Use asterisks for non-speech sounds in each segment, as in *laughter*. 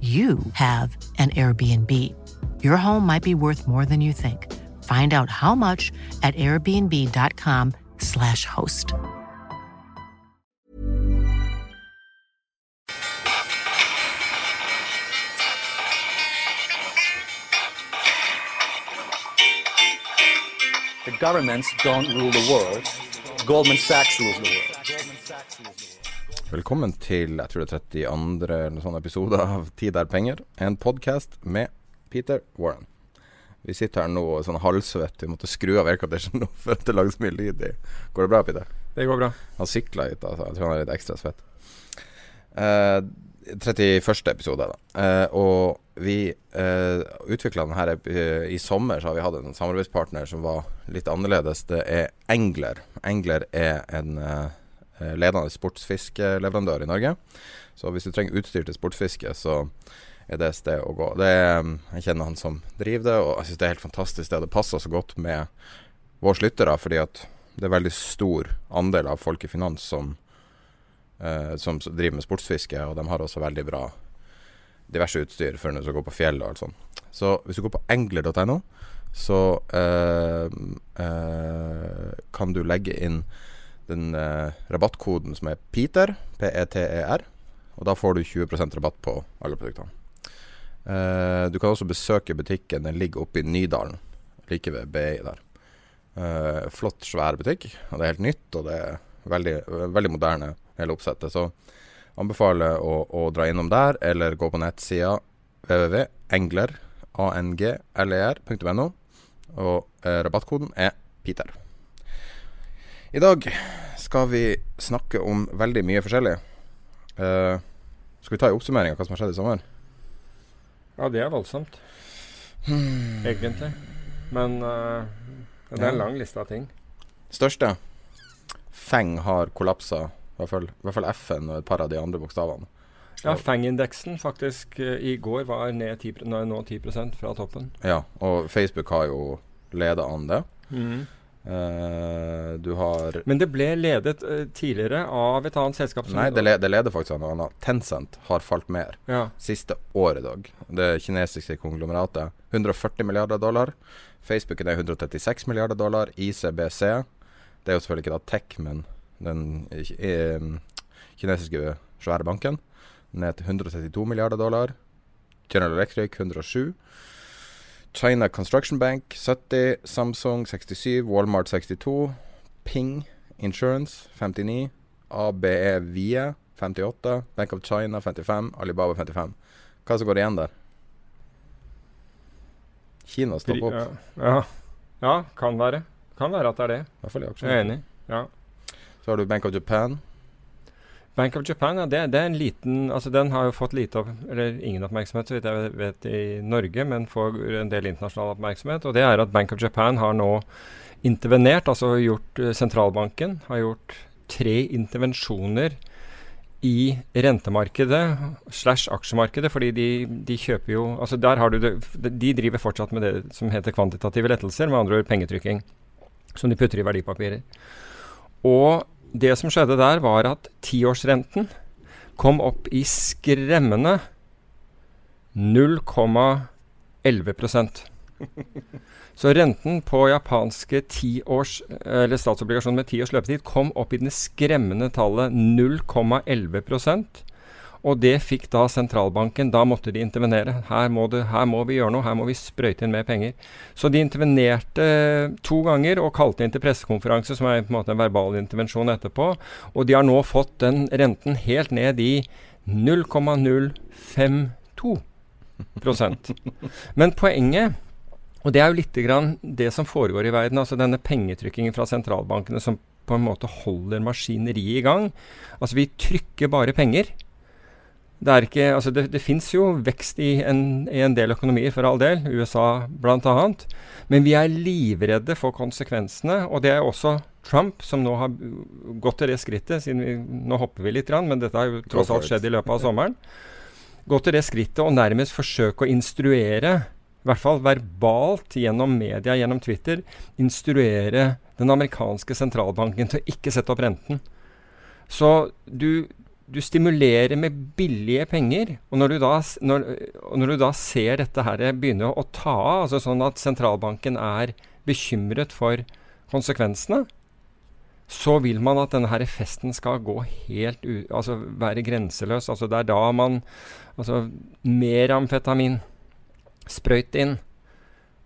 you have an Airbnb. Your home might be worth more than you think. Find out how much at airbnb.com/slash host. The governments don't rule the world. Goldman Sachs rules the world. Velkommen til jeg tror det er 32. eller sånn episode av Tid er penger. En podkast med Peter Warren. Vi sitter her nå sånn halvsvett. Vi måtte skru av aircondition nå for at det lages mye lyd i. Går det bra, Peter? Det går bra. Han sykla hit, altså. Jeg tror han er litt ekstra svett. Eh, 31. episode, da. Eh, og vi eh, utvikla den her I sommer så har vi hatt en samarbeidspartner som var litt annerledes. Det er Engler. Engler er en ledende sportsfiskeleverandør i Norge. Så hvis du trenger utstyr til sportsfiske, så er det sted å gå. Er, jeg kjenner han som driver det, og jeg syns det er helt fantastisk. Det, det passer så godt med våre lyttere, fordi at det er veldig stor andel av folk i finans som, eh, som driver med sportsfiske, og de har også veldig bra diverse utstyr for når du går gå på fjell og alt sånt. Så hvis du går på engler.no, så eh, eh, kan du legge inn den eh, rabattkoden som er PETER, P-E-T-E-R, og da får du 20% rabatt på alle produktene. Eh, du kan også besøke butikken. Den ligger oppe i Nydalen, like ved BI der. Eh, flott, svær butikk, og det er helt nytt, og det er veldig, veldig moderne, hele oppsettet. Så anbefaler å, å dra innom der, eller gå på nettsida www.engler.no, og eh, rabattkoden er PETER. I dag skal vi snakke om veldig mye forskjellig. Uh, skal vi ta en oppsummering av hva som har skjedd i sommer? Ja, det er voldsomt. Egentlig. Men uh, det er en lang liste av ting. Største? Feng har kollapsa. I hvert fall, i hvert fall F-en og et par av de andre bokstavene. Ja, Fang-indeksen faktisk i går var ned 10, nå er nå 10% fra toppen. Ja, og Facebook har jo leda an det. Eh, du har Men det ble ledet uh, tidligere av et annet selskap. Nei, det, le, det leder faktisk av noe annet. Tencent har falt mer Ja. siste året i dag. Det kinesiske konglomeratet. 140 milliarder dollar. Facebook er 136 milliarder dollar. ICBC, det er jo selvfølgelig ikke da tech, men den eh, kinesiske svære banken, ned til 132 milliarder dollar. General Electric 107. China Construction Bank 70, Samsung 67, Walmart 62, Ping Insurance 59, ABE Vie 58, Bank of China 55, Alibaba 55. Hva som går igjen der? Kina stopper opp, Ja, ja. ja, kan være. Kan være at det er det. i hvert fall i Jeg er enig. Ja. Så har du Bank of Japan. Bank of Japan, ja, det, det er en liten Altså Den har jo fått lite opp, eller ingen oppmerksomhet, så vidt jeg vet, i Norge, men får en del internasjonal oppmerksomhet. Og det er at Bank of Japan har nå intervenert, altså gjort eh, Sentralbanken har gjort tre intervensjoner i rentemarkedet slash aksjemarkedet, fordi de, de kjøper jo Altså der har du det De driver fortsatt med det som heter kvantitative lettelser, med andre ord pengetrykking, som de putter i verdipapirer. Og det som skjedde der, var at tiårsrenten kom opp i skremmende 0,11% *laughs* Så renten på japanske års, eller statsobligasjoner med ti års løpetid kom opp i det skremmende tallet 0,11 Og det fikk da sentralbanken. Da måtte de intervenere. Her må, det, her må, vi gjøre noe. Her må vi sprøyte inn mer penger. Så de intervenerte to ganger og kalte inn til pressekonferanse, som er på en måte en verbal intervensjon etterpå. Og de har nå fått den renten helt ned i 0,052% Men poenget og det er jo litt grann det som foregår i verden. altså Denne pengetrykkingen fra sentralbankene som på en måte holder maskineriet i gang. Altså vi trykker bare penger. Det er ikke, altså det, det fins jo vekst i en, i en, del økonomier, for all del, USA bl.a. Men vi er livredde for konsekvensene. Og det er også Trump som nå har gått til det skrittet siden vi, Nå hopper vi litt, men dette har jo tross alt skjedd i løpet av sommeren. Gått til det skrittet og nærmest forsøke å instruere, i hvert fall verbalt gjennom media, gjennom Twitter, instruere den amerikanske sentralbanken til å ikke sette opp renten. Så du, du stimulerer med billige penger. Og når du da, når, når du da ser dette her begynne å ta av, altså sånn at sentralbanken er bekymret for konsekvensene, så vil man at denne her festen skal gå helt u... Altså være grenseløs. Altså det er da man Altså mer amfetamin. Sprøyt inn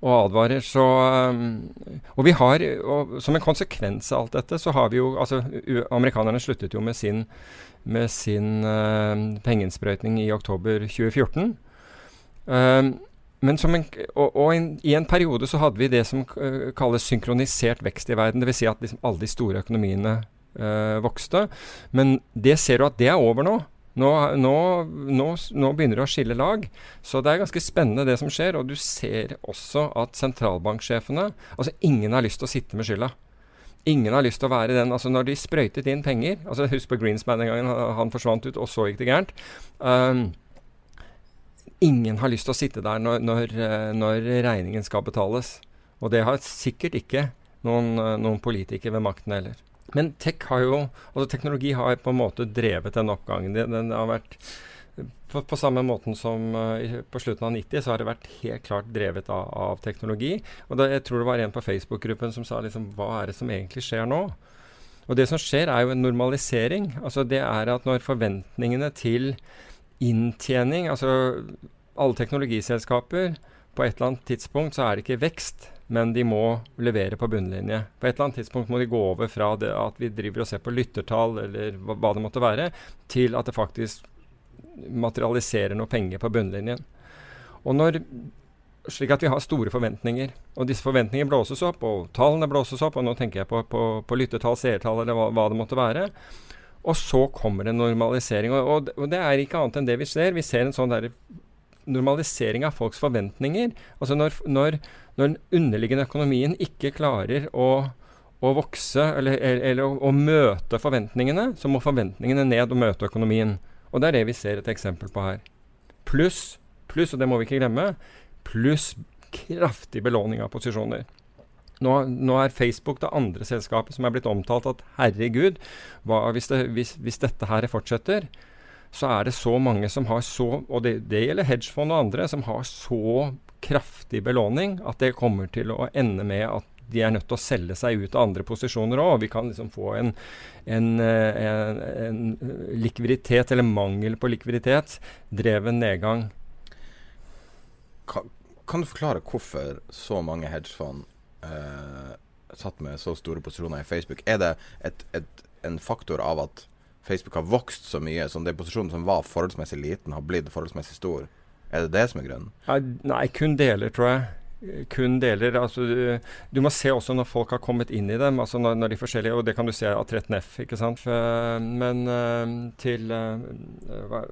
og advarer. Så um, Og vi har og Som en konsekvens av alt dette, så har vi jo Altså, amerikanerne sluttet jo med sin med sin uh, pengeinnsprøytning i oktober 2014. Um, ehm, men en, og, og en, i en periode så hadde vi det som uh, kalles synkronisert vekst i verden. Dvs. Si at liksom alle de store økonomiene uh, vokste. Men det ser du at det er over nå. Nå, nå, nå, nå, begynner det å skille lag. Så det er ganske spennende det som skjer. Og du ser også at sentralbanksjefene Altså ingen har lyst til å sitte med skylda. Ingen har lyst til å være den altså Når de sprøytet inn penger altså Husk på Greenspan den gangen. Han forsvant ut, og så gikk det gærent. Um, ingen har lyst til å sitte der når, når, eh, når, regningen skal betales. Og det har sikkert ikke noen, eh, noen politikere ved makten heller. Men tech har jo, altså teknologi har på en måte drevet den oppgangen. Den, den har vært på, på, samme måten som uh, på slutten av 90 så har det vært helt klart drevet av, av teknologi. Og da, jeg tror det var en på Facebook-gruppen som sa liksom Hva er det som egentlig skjer nå? Og det som skjer, er jo en normalisering. Altså det er at når forventningene til inntjening Altså alle teknologiselskaper På et eller annet tidspunkt så er det ikke vekst, men de må levere på bunnlinje. På et eller annet tidspunkt må de gå over fra det at vi driver og ser på lyttertall, eller hva, hva det måtte være, til at det faktisk materialiserer noe penger på bunnlinjen. Og når, slik at vi har store forventninger. Og disse forventningene blåses opp, og tallene blåses opp. Og nå tenker jeg på, på, på lyttertall, seertall eller hva, hva, det måtte være. Og så kommer det normalisering. Og, og, og, det er ikke annet enn det vi ser. Vi ser en sånn der normalisering av folks forventninger. Altså når, når, når den underliggende økonomien ikke klarer å, å vokse eller, eller, eller å, å, møte forventningene, så må forventningene ned og møte økonomien. Og det er det vi ser et eksempel på her. Pluss, pluss, og det må vi ikke glemme, pluss kraftig belåning av posisjoner. Nå, nå, er Facebook det andre selskapet som er blitt omtalt at herregud, hva, hvis, det, hvis, hvis, dette her fortsetter, så er det så mange som har så Og det, det gjelder hedgefond og andre, som har så kraftig belåning at det kommer til å ende med at de er nødt til å selge seg ut av andre posisjoner òg. Vi kan liksom få en, en, eh, en, en, likviditet, eller mangel på likviditet, dreven nedgang. Kan, kan du forklare hvorfor så mange hedgefond eh, satt med så store posisjoner i Facebook? Er det et, et, en faktor av at Facebook har vokst så mye, som den posisjonen som var forholdsmessig liten, har blitt forholdsmessig stor? Er det det som er grunnen? Nei, kun deler, tror jeg kun deler. Altså, du, du, må se også når folk har kommet inn i dem, altså når, når de forskjellige, og det kan du se av 13F. ikke sant? Men uh, til hva,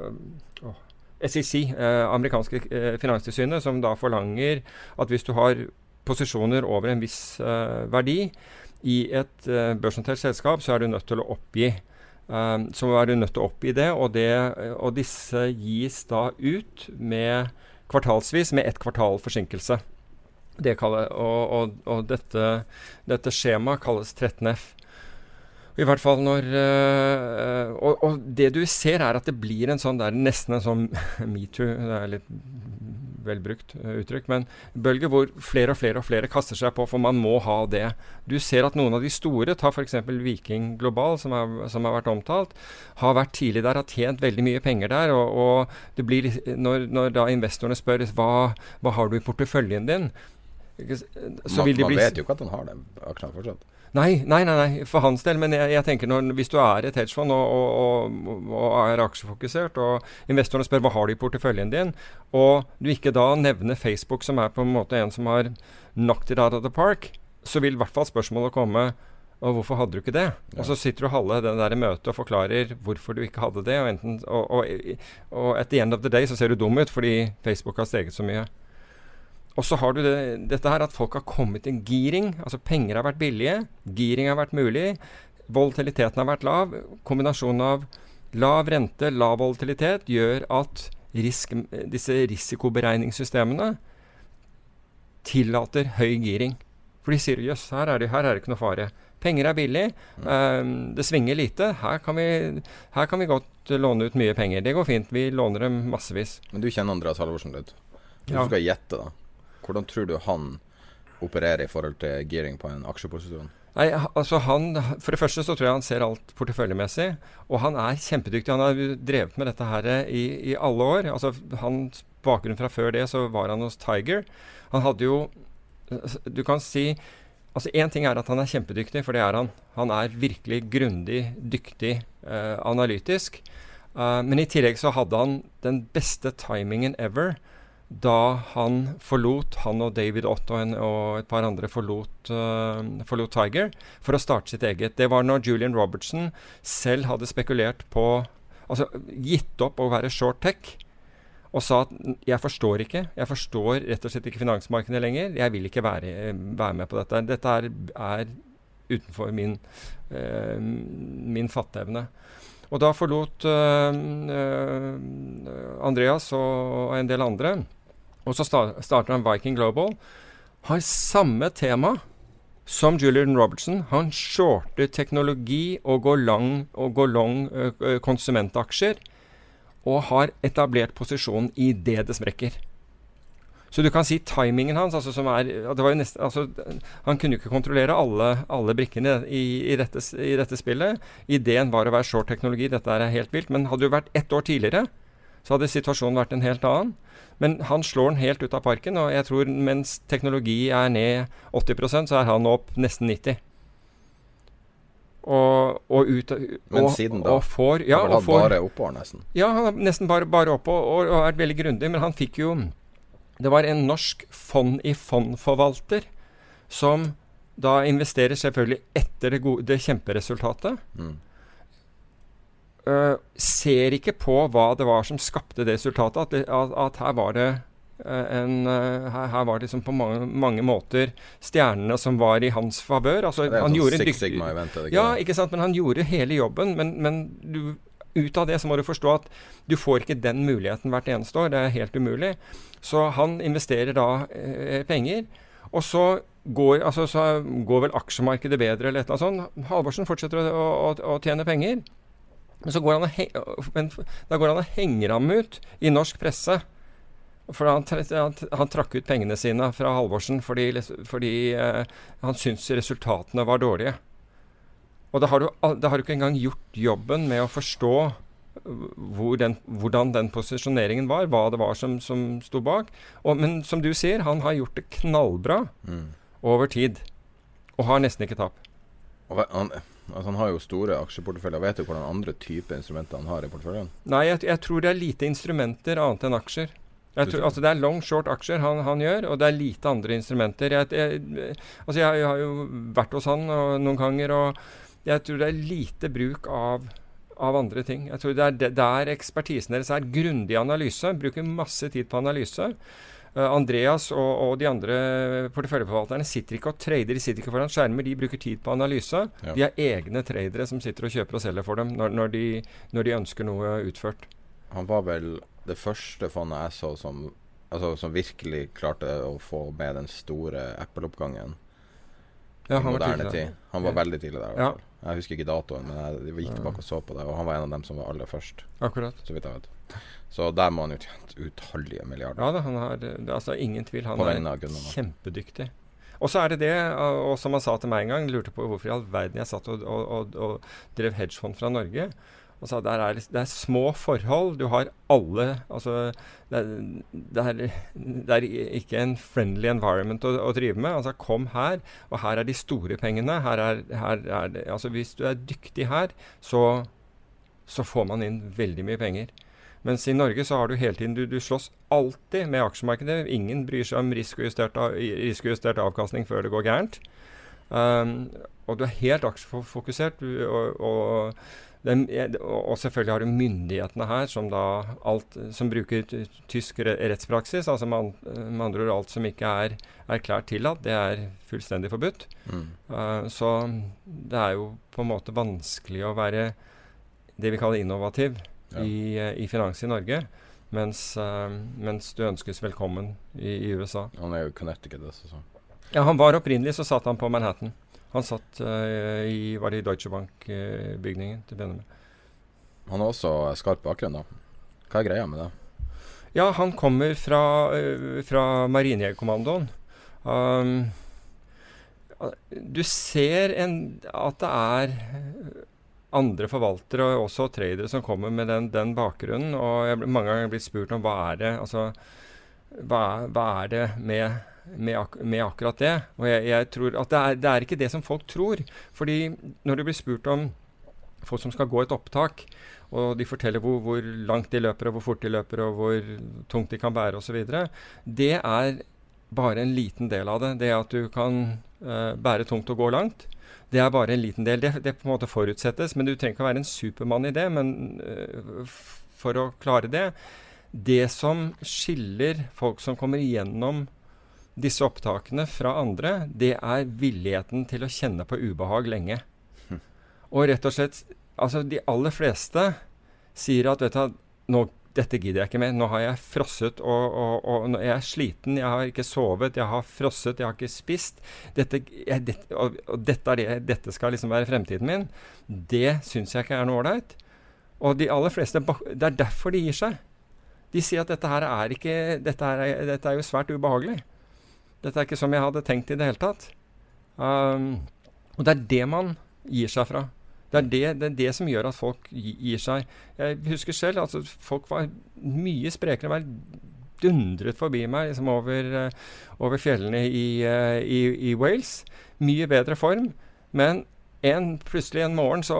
å, SEC, amerikanske finanstilsynet, som da forlanger at hvis du har posisjoner over en viss verdi i et børsnotert selskap, så er du nødt til å oppgi. Så er du nødt til å oppgi det, og, det, og disse gis da ut med kvartalsvis med ett kvartal forsinkelse. Det kaller, og, og, og dette, dette skjemaet kalles 13F. I hvert fall når øh, og, og, det du ser, er at det blir en sånn der, nesten en sånn *laughs* metoo Det er litt vel brukt uh, uttrykk. Men bølge hvor flere og flere og flere kaster seg på, for man må ha det. Du ser at noen av de store, ta f.eks. Viking Global, som, er, som, har vært omtalt, har vært tidlig der, har tjent veldig mye penger der. Og, og det blir, når, når da investorene spør hva, hva har du i porteføljen din, så man, vil de bli Man vet jo ikke at han har det, akkurat fortsatt. Nei, nei, nei, nei, for hans del. Men jeg, jeg tenker når, hvis du er et hedgefond og, og, og, og, er aksjefokusert, og investorene spør hva har du i porteføljen din, og du ikke da nevner Facebook, som er på en måte en som har knocked it out of the park, så vil i hvert fall spørsmålet komme og hvorfor hadde du ikke det? Ja. Og så sitter du halve det der i møtet og forklarer hvorfor du ikke hadde det. Og, enten, og, og, og at the end of the day så ser du dum ut fordi Facebook har steget så mye. Og så har du det, dette her at folk har kommet i giring. Altså penger har vært billige, giring har vært mulig, volatiliteten har vært lav. Kombinasjonen av lav rente, lav volatilitet gjør at risk, disse risikoberegningssystemene tillater høy giring. For de sier jøss, her, her, er det ikke noe fare. Penger er billig, um, det svinger lite. Her kan, vi, her kan vi godt låne ut mye penger. Det går fint. Vi låner dem massevis. Men du kjenner Andreas Halvorsen litt? Du ja. skal gjette, da? Hvordan tror du han opererer i forhold til giring på en aksjeposisjon? Nei, altså han, For det første så tror jeg han ser alt porteføljemessig. Og han er kjempedyktig. Han har drevet med dette her i, i alle år. Altså Hans bakgrunn fra før det så var han hos Tiger. Han hadde jo Du kan si Altså Én ting er at han er kjempedyktig, for det er han. Han er virkelig grundig, dyktig, eh, analytisk. Uh, men i tillegg så hadde han den beste timingen ever da han forlot, han og David Ott og, et par andre forlot, uh, forlot, Tiger for å starte sitt eget. Det var når Julian Robertson selv hadde spekulert på Altså gitt opp å være short tech og sa at jeg forstår ikke. Jeg forstår rett og slett ikke finansmarkedet lenger. Jeg vil ikke være, være med på dette. Dette er, er utenfor min, uh, min fatteevne. Og da forlot uh, Andreas og en del andre og så starter han Viking Global. Har samme tema som Julian Robertson. Han shorter teknologi og går lang, og går long uh, konsumentaksjer. Og har etablert posisjonen i det det sprekker. Så du kan si timingen hans altså, som er, nesten, altså, Han kunne jo ikke kontrollere alle, alle brikkene i, i, dette, i, dette, spillet. Ideen var å være short teknologi. Dette er helt vilt. Men hadde du vært ett år tidligere, så hadde situasjonen vært en helt annen. Men han slår den helt ut av parken, og jeg tror mens teknologi er ned 80% så er han opp nesten 90 og, og ut Men siden da? Og får, ja, han får, bare oppover, nesten? Ja, han har nesten bare, bare oppover og, og vært veldig grundig. Men han fikk jo Det var en norsk fond i fondforvalter som da investerer selvfølgelig etter det, gode, det kjemperesultatet. Mm uh, ser ikke på hva det var som skapte det resultatet. At, at, at her var det uh, en, uh, her, her, var det liksom på mange, mange, måter stjernene som var i hans favør. Altså, han gjorde Six Sigma-event? Ja, ikke sant. Men han gjorde hele jobben. Men, men du, ut av det så må du forstå at du får ikke den muligheten hvert eneste år. Det er helt umulig. Så han investerer da penger. Og så går, altså, så går vel aksjemarkedet bedre eller et eller annet sånt. Halvorsen fortsetter å, å, å tjene penger. Men så går han og, men, da går han og henger ham ut i norsk presse. For han, han, han, trakk ut pengene sine fra Halvorsen fordi, fordi eh, han syntes resultatene var dårlige. Og da har, du, da har du ikke engang gjort jobben med å forstå hvor den, hvordan den posisjoneringen var, hva det var som, som sto bak. Og, men som du sier, han har gjort det knallbra mm. over tid. Og har nesten ikke tap. Og han, Altså Han har jo store aksjeporteføljer. Vet du hvordan andre typer instrumenter han har i porteføljen? Nei, jeg, jeg, tror det er lite instrumenter annet enn aksjer. Tror, altså Det er long short aksjer han, han, gjør, og det er lite andre instrumenter. Jeg, jeg, altså jeg, har jo vært hos han og, noen ganger, og jeg tror det er lite bruk av, av andre ting. Jeg tror det er der ekspertisen deres er. Grundig analyse. Bruker masse tid på analyse. Uh, Andreas og, og, de andre porteføljeforvalterne sitter ikke og trader, de sitter ikke foran skjermer. De bruker tid på analyse. Ja. De har egne tradere som sitter og kjøper og selger for dem når, når, de, når, de, ønsker noe utført. Han var vel det første fondet jeg så som, altså, som virkelig klarte å få med den store Apple-oppgangen. Ja, han var. Han var veldig tidlig der. i hvert Ja. Jeg husker ikke datoen, men jeg gikk tilbake og så på det, og han var en av dem som var aller først, Akkurat. så vidt jeg vet. Så der må han jo tjent utallige milliarder Ja da, han har det er Altså, ingen tvil. Han er kjempedyktig. Og så er det det, og og som han sa til meg en gang, lurte på hvorfor i all verden jeg satt og, og, og, og drev hedgefond fra Norge. Og sa der er, det er små forhold. Du har alle Altså, det er, det er, det er ikke en friendly environment å, å drive med. Altså, kom her, og her er de store pengene. Her er, her er det Altså, hvis du er dyktig her, så, så får man inn veldig mye penger. Mens i Norge så har du hele tiden Du, du slåss alltid med aksjemarkedet. Ingen bryr seg om risikojustert, risikojustert avkastning før det går gærent. Um, og du er helt aksjefokusert. Og, og, den, og selvfølgelig har du myndighetene her som da alt som bruker tysk rettspraksis. Altså med, med andre ord alt som ikke er erklært tillatt, det er fullstendig forbudt. Mm. Uh, så det er jo på en måte vanskelig å være det vi kaller innovativ Ja. i, eh, i finans i Norge, mens, uh, mens du ønskes velkommen i, i USA. Han er jo Connecticut Altså, så. Ja, han var opprinnelig så satt han på Manhattan. Han satt uh, i, var det i Deutsche Bank-bygningen til å begynne med. Han har også skarp bakgrunn, da. Hva er greia med det? Ja, han kommer fra, uh, fra Marinejegerkommandoen. Um, du ser en, at det er andre forvaltere og også tradere som kommer med den, den bakgrunnen. Og jeg mange ganger blitt spurt om hva er det altså, hva, hva er det med, med, ak med akkurat det? Og jeg, jeg tror at det er, det er ikke det som folk tror. Fordi når du blir spurt om folk som skal gå et opptak, og de forteller hvor, hvor langt de løper, og hvor fort de løper, og hvor tungt de kan bære osv. Det er bare en liten del av det. Det at du kan eh, bære tungt og gå langt, det er bare en liten del. Det, det på en måte forutsettes, men du trenger ikke å være en supermann i det. Men uh, for å klare det Det som skiller folk som kommer igjennom disse opptakene fra andre, det er villigheten til å kjenne på ubehag lenge. Og rett og slett Altså, de aller fleste sier at vet du, nå, dette gidder jeg ikke mer. Nå har jeg frosset, og, og, og jeg er sliten. Jeg har ikke sovet, jeg har frosset, jeg har ikke spist. Dette, jeg, det, og, og dette, det, dette skal liksom være fremtiden min. Det syns jeg ikke er noe ålreit. Og de aller fleste Det er derfor de gir seg. De sier at dette her er ikke Dette, er, dette er jo svært ubehagelig. Dette er ikke som jeg hadde tenkt i det hele tatt. Um, og det er det man gir seg fra. Det er det, det er det som gjør at folk gir seg. Jeg husker selv altså folk var mye sprekere. Var dundret forbi meg liksom over, eh, over fjellene i, eh, i, i Wales. Mye bedre form. Men en, plutselig en morgen så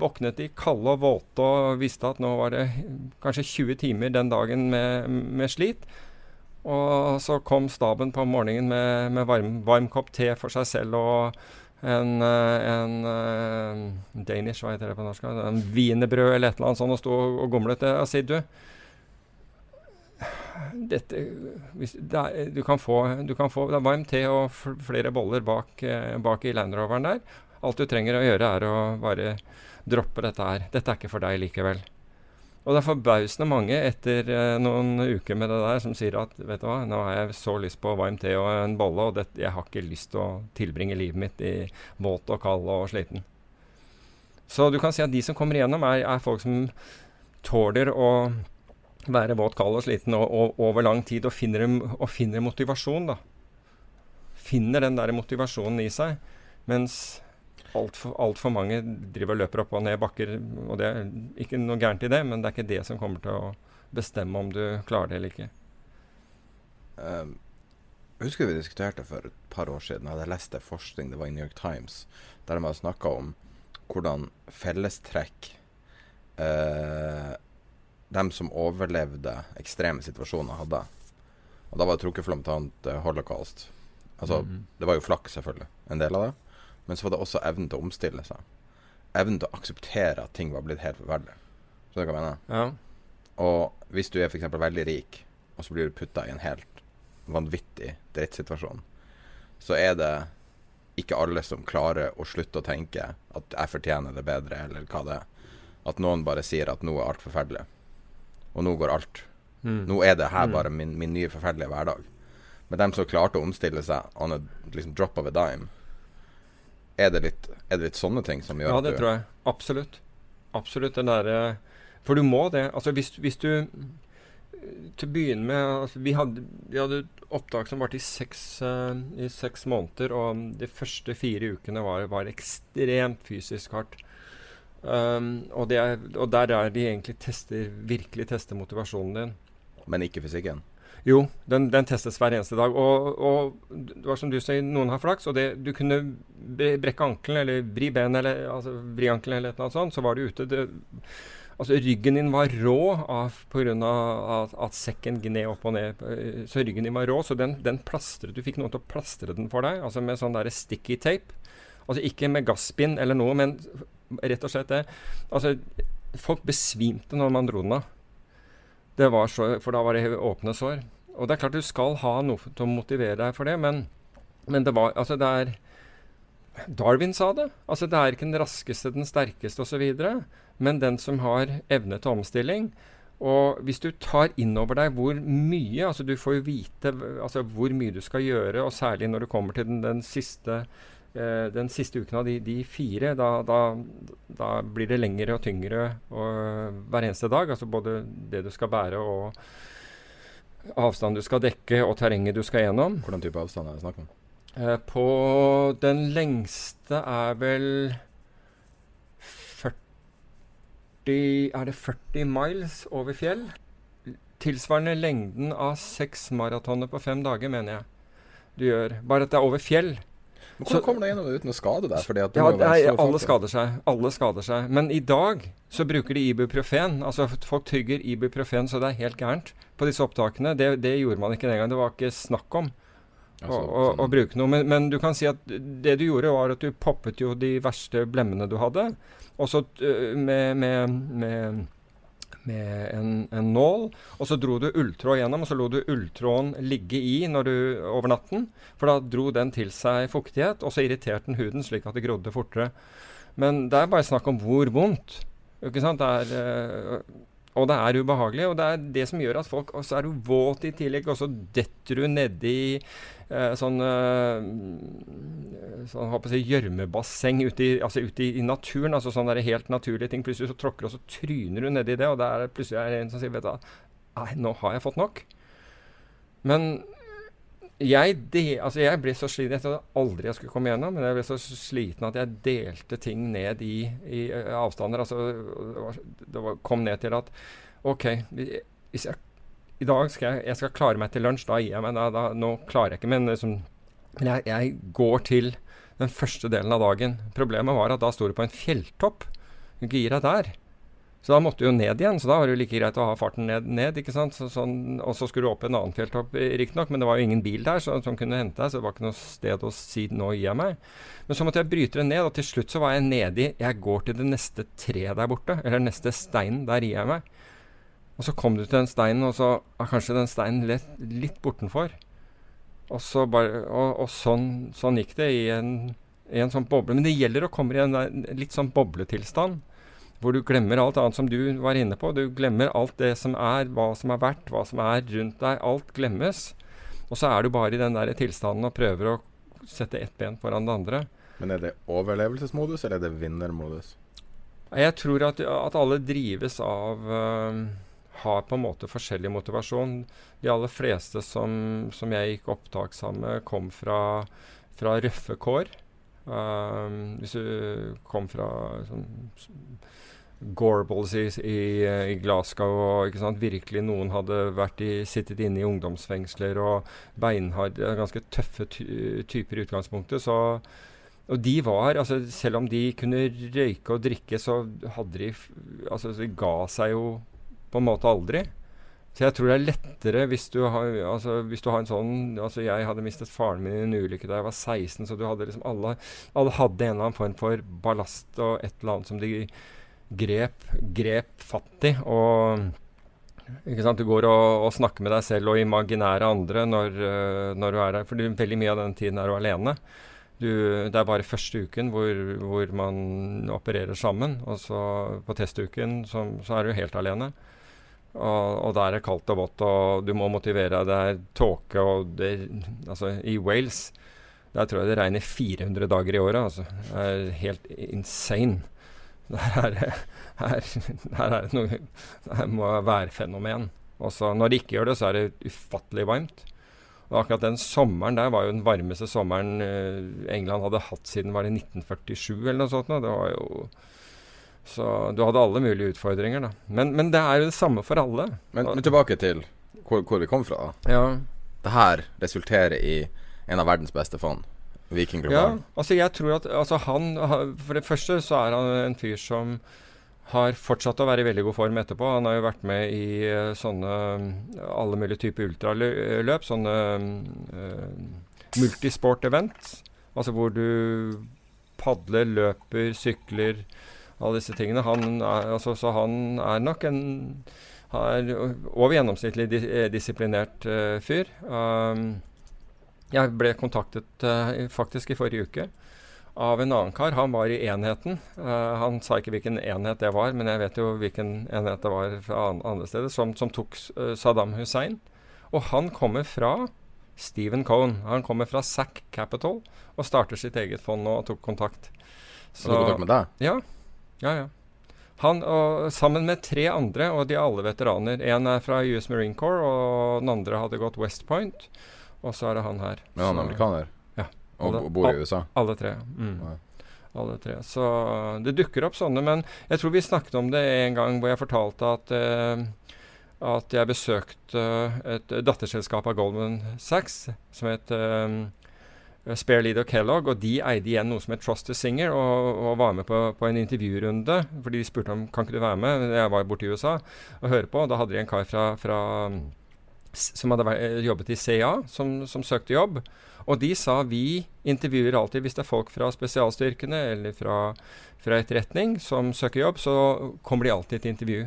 våknet de kalde og våte og visste at nå var det kanskje 20 timer den dagen med, med slit. Og så kom staben på morgenen med, med varm, varm kopp te for seg selv og en, eh, en eh, Danish, hva heter det på norsk? En wienerbrød eller et eller annet sånt, og sto og, gomlet. Og si, du dette, hvis, er, du, kan få, du kan få varm te og flere boller bak, eh, bak i Land Roveren der. Alt du trenger å gjøre, er å bare droppe dette her. Dette er ikke for deg likevel. Og det er forbausende mange etter eh, noen uker med det der som sier at vet du hva, nå har jeg så lyst på varm te og en bolle, og det, jeg har ikke lyst til å tilbringe livet mitt i våt og kald og sliten. Så du kan si at de som kommer igjennom, er, er folk som tåler å være våt, kald og sliten og, og, over lang tid, og finner, og finner motivasjon, da. Finner den der motivasjonen i seg. Mens altfor alt for mange driver og løper opp og ned bakker. Og det er ikke noe gærent i det, men det er ikke det som kommer til å bestemme om du klarer det eller ikke. Um, jeg husker vi diskuterte for et par år siden. Jeg hadde lest en forskning, det var i New York Times, der de hadde snakka om hvordan fellestrekk uh, dem som overlevde ekstreme situasjoner, hadde. Og da var det trukket fram til annet eh, holocaust. Altså, Det var jo flaks, selvfølgelig, en del av det. Men så var det også evnen til å omstille seg. Evnen til å akseptere at ting var blitt helt forferdelig. Skjønner du hva jeg mener? Ja. Og hvis du er f.eks. veldig rik, og så blir du putta i en helt vanvittig drittsituasjon, så er det ikke alle som klarer å slutte å tenke at jeg fortjener det bedre, eller hva det er. At noen bare sier at nå er alt forferdelig. Og nå går alt. Mm. Nå er det her bare min, min nye forferdelige hverdag. Men dem som klarte å omstille seg on a liksom drop of a dime, Er det, litt, er det litt sånne ting som gjør Ja, at det du tror jeg. Absolutt. Absolutt. Den derre For du må det. Altså hvis, hvis du Til å begynne med altså, vi, hadde, vi hadde opptak som varte i eh, i seks måneder, og de første fire ukene var, var ekstremt fysisk hardt. Um, og, det er, og der er de egentlig tester, virkelig tester motivasjonen din. Men ikke fysikken? Jo, den, den, testes hver eneste dag. Og, og, det var som du sier, noen har flaks. Og det, du kunne brekke ankelen eller vri benet eller altså, vri ankelen eller et eller annet sånt, så var du ute. Det, altså Ryggen din var rå pga. At, at sekken gned opp og ned. Så ryggen din var rå, så den, den plastret Du fikk noen til å plastre den for deg, altså med sånn der sticky tape. Altså ikke med gasspinn eller noe, men rett og slett det. Altså, folk besvimte når man dro den av. Det var så, for da var det åpne sår. Og det er klart du skal ha noe til å motivere deg for det, men, men det var Altså, det er Darwin sa det. Altså, det er ikke den raskeste, den sterkeste osv., men den som har evne til omstilling. Og hvis du tar inn over deg hvor mye Altså, du får jo vite altså, hvor mye du skal gjøre, og særlig når du kommer til den, den siste den siste uken av de, de fire, da, da, da, blir det lengre og tyngre og, hver eneste dag. Altså både det du skal bære og avstand du skal dekke og terrenget du skal gjennom. Hvordan type avstand er det snakk om? Eh, på den lengste er vel 40 Er det 40 miles over fjell? Tilsvarende lengden av seks maratoner på fem dager, mener jeg. Du gjør. Bare at det er over fjell. Men Hvordan kommer du gjennom det uten å skade deg? Fordi Ja, nei, alle skader seg. Alle skader seg. Men i dag så bruker de ibuprofen. Altså folk tygger ibuprofen så det er helt gærent på disse opptakene. Det, det gjorde man ikke den gang. Det var ikke snakk om å, Altså, å, å sånn- bruke noe. Men, men du kan si at det du gjorde, var at du poppet jo de verste blemmene du hadde. Og så med, med, med, med en, en nål. Og så dro du ulltråd gjennom, og så lot du ulltråden ligge i du, over natten. For da dro den til seg fuktighet, og så irriterte den huden slik at det grodde fortere. Men det er bare snakk om hvor vondt. Ikke sant? Det er, øh, og det er ubehagelig, og det er det som gjør at folk Og så er du våt i tillegg, og så detter du nedi eh, sånn eh, sånn, håper jeg, gjørmebasseng ute, i, altså ute i, i naturen. altså Sånne der helt naturlige ting. Plutselig så tråkker du, og så tryner du nedi det, og det er plutselig er det en som sier vet du, Nei, nå har jeg fått nok. Men jeg, de, altså jeg ble så sliten Jeg trodde aldri jeg skulle komme gjennom, men jeg ble så sliten at jeg delte ting ned i, i uh, avstander. Altså, det, var, det var, kom ned til at OK, hvis jeg, i dag skal jeg, jeg skal klare meg til lunsj, da gir jeg meg. Da, da, nå klarer jeg ikke, men, liksom, jeg, jeg, går til den første delen av dagen. Problemet var at da sto du på en fjelltopp. Deg der. Så da måtte du jo ned igjen, så da var det jo like greit å ha farten ned. ned ikke sant? Så, sånn, og så skulle du opp en annen fjelltopp, riktignok, men det var jo ingen bil der som kunne hente deg, så det var ikke noe sted å si 'nå gir jeg meg'. Men så måtte jeg bryte det ned, og til slutt så var jeg nedi Jeg går til det neste treet der borte, eller neste steinen. Der gir jeg meg. Og så kom du til den steinen, og så er kanskje den steinen litt, litt bortenfor. Og, så bare, og, og sånn, sånn, gikk det i en, i en sånn boble. Men det gjelder å komme i en litt sånn bobletilstand hvor du glemmer alt annet som du var inne på. Du glemmer alt det som er, hva som har vært, hva som er rundt deg. Alt glemmes. Og så er du bare i den der tilstanden og prøver å sette ett ben foran det andre. Men er det overlevelsesmodus, eller er det vinnermodus? Jeg tror at, at alle drives av uh, Har på en måte forskjellig motivasjon. De aller fleste som, som jeg gikk opptak sammen med, kom fra, fra røffe kår. Uh, hvis du kom fra sånn, Gorbles i, i, i, Glasgow og virkelig noen hadde vært i, sittet inne i ungdomsfengsler og beinharde, ganske tøffe ty typer i utgangspunktet. Så, og de var, altså selv om de kunne røyke og drikke, så hadde de altså De ga seg jo på en måte aldri. Så jeg tror det er lettere hvis du har, altså, hvis du har en sånn altså Jeg hadde mistet faren min i en ulykke da jeg var 16, så du hadde liksom alle, alle hadde en eller annen form for ballast og et eller annet som de grep, grep fatt i. Og? Du går og, og, snakker med deg selv og imaginære andre når, uh, når du er der. For veldig mye av den tiden er du alene. Du, det er bare første uken hvor, hvor man opererer sammen. Og så på testuken så, så er du helt alene. Og, og der er det kaldt og vått, og du må motivere deg. Det er tåke og det Altså, i Wales Der tror jeg det regner 400 dager i året. Altså. Det er helt insane. Der er det, her, her er det noe Det må værfenomen. Også når det ikke gjør det, så er det ufattelig varmt. Og akkurat den sommeren der var jo den varmeste sommeren eh, England hadde hatt siden var det 1947 eller noe sånt. Det var jo Så du hadde alle mulige utfordringer, da. Men, men det er jo det samme for alle. Men, men tilbake til hvor, hvor, vi kom fra. Ja. Det her resulterer i en av verdens beste fond. Ja, altså jeg tror at altså han For det første så er han en fyr som har fortsatt å være i veldig god form etterpå. Han har jo vært med i uh, sånne alle mulige typer ultraløp. Sånne uh, multisport-event. Altså hvor du padler, løper, sykler, alle disse tingene. Han er, altså, så han er nok en over gjennomsnittlig dis disiplinert uh, fyr. Um, jeg ble kontaktet faktisk i forrige uke av en annen kar. Han var i enheten. Uh, han sa ikke hvilken enhet det var, men jeg vet jo hvilken enhet det var fra andre steder, som, som tok uh, Saddam Hussein. Og han kommer fra Stephen Cohn. Han kommer fra SAC Capital og starter sitt eget fond nå og tok kontakt. Så, tok kontakt med deg? Ja. ja, ja. Han og, sammen med tre andre, og de er alle veteraner. Én er fra US Marine Corps, og den andre hadde gått West Point. Og så er det han her. Men han er amerikaner? Og alle, bor i USA? Alle tre. Mm. Ja. Alle tre. Så det dukker opp sånne. Men jeg tror vi snakket om det en gang hvor jeg fortalte at eh, at jeg besøkte et datterselskap av Goldman Sachs som het um, Spare Leader Kellogg, og de eide igjen noe som het Trust the Singer, og, og var med på, på, en intervjurunde. Fordi de spurte om kan ikke du være med. Jeg var borte i USA og høre på. Da hadde de en kar fra, fra som hadde jobbet i CA, som, som søkte jobb. Og de sa vi intervjuer alltid hvis det er folk fra spesialstyrkene eller fra, fra etterretning som søker jobb, så kommer de alltid til intervju.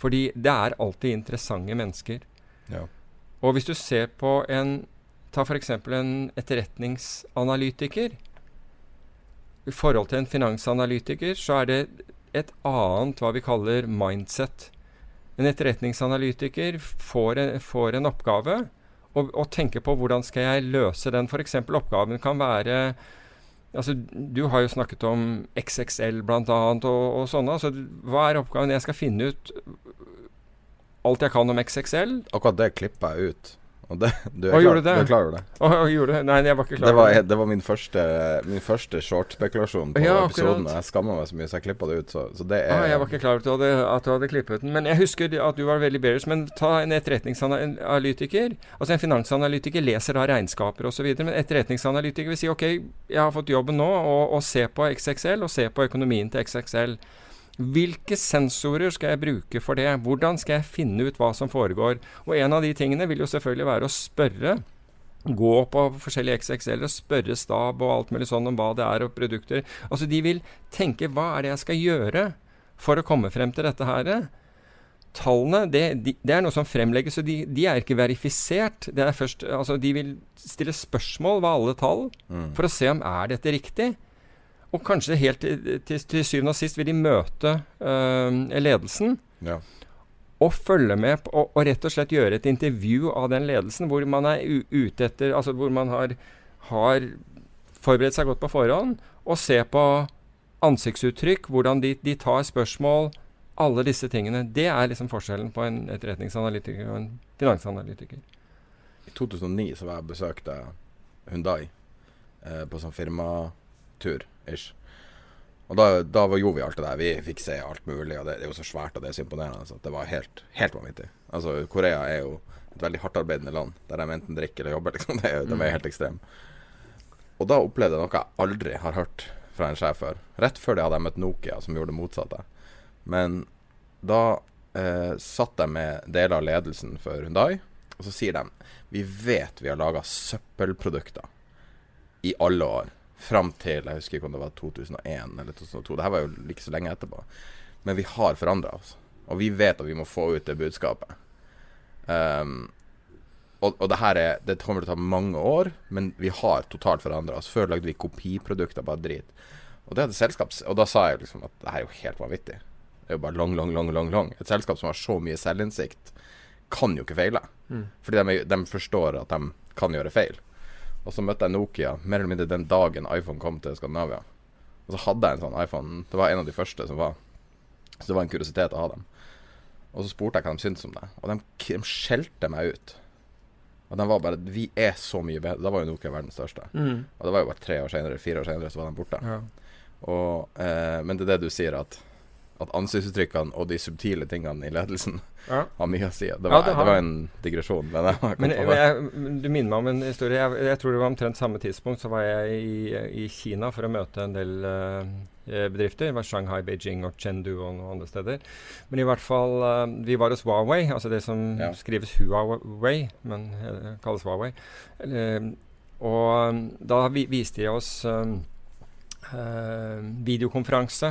Fordi det er alltid interessante mennesker. Ja. Og hvis du ser på en Ta f.eks. en etterretningsanalytiker. I forhold til en finansanalytiker så er det et annet hva vi kaller mindset. En etterretningsanalytiker får en, får en oppgave og, og tenker på hvordan skal jeg løse den. F.eks. oppgaven kan være Altså, Du har jo snakket om XXL bl.a. Og, og sånne. Altså, hva er oppgaven? Jeg skal finne ut alt jeg kan om XXL. Akkurat det klipper jeg ut. Og det, du er, klar, det? du er klar over det? Å, gjorde det? Nei, jeg var ikke klar det var, over det. Det var min første, min første short-spekulasjon på ja, episoden. Og jeg skamma meg så mye, så jeg klippa det ut. Så, så det er ah, Jeg var ikke klar over at du hadde, at du hadde klippet den. Men jeg husker at du var veldig bearish. Men ta en etterretningsanalytiker. Altså en finansanalytiker leser da regnskaper osv. Men etterretningsanalytiker vil si OK, jeg har fått jobben nå, og, og se på XXL, og se på økonomien til XXL. Hvilke sensorer skal jeg bruke for det? Hvordan skal jeg finne ut hva som foregår? Og en av de tingene vil jo selvfølgelig være å spørre. Gå på forskjellige XXL og spørre stab og alt mulig sånn om hva det er og produkter. Altså De vil tenke hva er det jeg skal gjøre for å komme frem til dette her? Tallene det, de, det er noe som fremlegges, og de, de er ikke verifisert. Det er først, altså De vil stille spørsmål ved alle tall mm. for å se om er dette riktig. Og kanskje helt til, til, syvende og sist vil de møte øh, ledelsen. Ja. Og følge med på, og, og, rett og slett gjøre et intervju av den ledelsen hvor man er ute etter Altså hvor man har, har forberedt seg godt på forhånd, og se på ansiktsuttrykk, hvordan de, de, tar spørsmål. Alle disse tingene. Det er liksom forskjellen på en etterretningsanalytiker og en finansanalytiker. I 2009 så var jeg besøkte Hundai eh, på sånn firmatur ish. Og da, da gjorde vi alt det der. Vi fikk se alt mulig, og det, det er jo så svært og det er så imponerende. Så Det var helt, helt vanvittig. Altså, Korea er jo et veldig hardtarbeidende land, der de enten drikker eller jobber. *laughs* Liksom. Det, de er mm. helt ekstreme. Og da opplevde jeg noe jeg aldri har hørt fra en sjef før. Rett før det hadde jeg møtt Nokia, som gjorde det motsatte. Men da eh, satt jeg med deler av ledelsen for Hundai, og så sier de vi vet vi har laga søppelprodukter i alle år. Fram til jeg husker ikke om det var 2001 eller 2002. Det her var jo like så lenge etterpå. Men vi har forandra oss. Og vi vet at vi må få ut det budskapet. Um, og, og det her er, det kommer til å ta mange år, men vi har totalt forandra oss. Før lagde vi kopiprodukter, bare drit. Og det hadde selskaps... Og da sa jeg liksom at det her er jo helt vanvittig. Det er jo bare lang, lang, lang, lang, lang. Et selskap som har så mye selvinnsikt, kan jo ikke feile. Mm. Fordi de, de, forstår at de kan gjøre feil. Og så møtte jeg Nokia mer eller mindre den dagen iPhone kom til Skandinavia. Og så hadde jeg en sånn iPhone. Det var en av de første som var. Så det var en kuriositet å ha dem. Og så spurte jeg hva de syntes om det, og de, de skjelte meg ut. Og de var bare Vi er så mye bedre. Da var jo Nokia verdens største. Mm. Og det var jo bare tre år senere, fire år senere, så var de borte. Ja. Og, eh, men det er det du sier, at, at ansiktsuttrykkene og de subtile tingene i ledelsen Ja. *laughs* har mye å si. Det Ja, var, det det var en digresjon, men Men, jeg, men du minner meg om en historie. Jeg, jeg tror det var omtrent samme tidspunkt så var jeg i, i Kina for å møte en del uh, bedrifter. Det var Shanghai, Beijing og Chengdu og noen andre steder. Men i hvert fall uh, Vi var hos Huawei, altså det som Ja. skrives Huawei, men uh, kalles Huawei. Og da vi, viste de oss videokonferanse,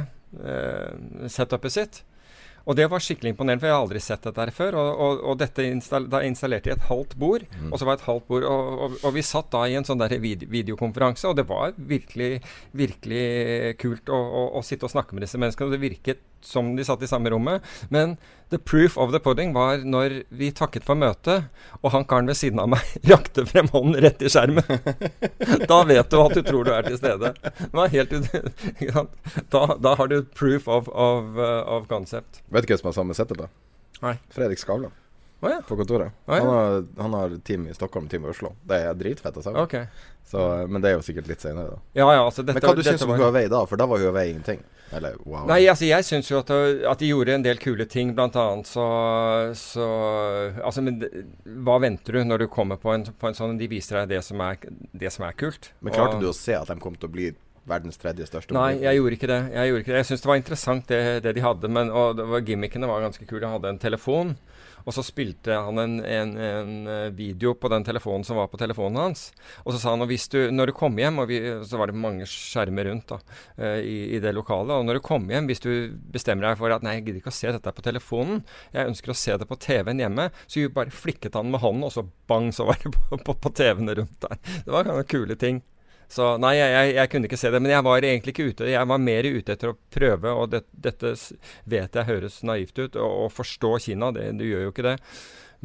setupet sitt. Og det var skikkelig imponerende, for jeg har aldri sett dette her før. Og, og, og dette install da installerte jeg et halvt bord, Mm. og så var det et halvt bord. Og, og, og vi satt da i en sånn der vid videokonferanse, og det var virkelig, virkelig kult å, å, å sitte og snakke med disse menneskene. Og det virket som de satt i samme rommet. Men the proof of the pudding var når vi takket for møtet, og han karen ved siden av meg *laughs* rakte frem hånden rett i skjermen. *laughs* da vet du at du tror du er til stede. Det var helt *laughs* da, da har du proof of, of, uh, of concept. Vet du hvem som har samme setupet? Nei. Fredrik Skavlan Å ja. på kontoret. Oh, ja. han, har, han har team i Stockholm, team i Oslo. Det er dritfett. Altså. Ok. Så, men det er jo sikkert litt senere, da. Ja, ja, altså dette, men hva du syns om var- Huawei da? For da var Huawei ingenting. Eller wow. Nei, altså jeg syns jo at, at de gjorde en del kule ting. Blant annet så, så Altså, men hva venter du når du kommer på en, på en sånn De viser deg det som er, det som er kult. Men klarte Og- du å se at de kom til å bli verdens tredje største? Nei, jeg gjorde ikke det. Jeg gjorde ikke det. Jeg syns det var interessant det, det de hadde, men og det var, gimmickene var ganske kule. Jeg hadde en telefon, og så spilte han en, en, en eh, video på den telefonen som var på telefonen hans. Og så sa han at du, når du kommer hjem, og vi, så var det mange skjermer rundt da, eh, i, i det lokalet, og når du kommer hjem, hvis du bestemmer deg for at nei, jeg gidder ikke å se dette på telefonen, jeg ønsker å se det på TV-en hjemme, så bare flikket han med hånden, og så bang, så var det på, på, på TV-ene rundt der. Det var kule ting. Så nei, jeg, jeg, kunne ikke se det. Men jeg var egentlig ikke ute. Jeg var mer ute etter å prøve, og det, dette vet jeg høres naivt ut, å, forstå Kina. Det, du gjør jo ikke det.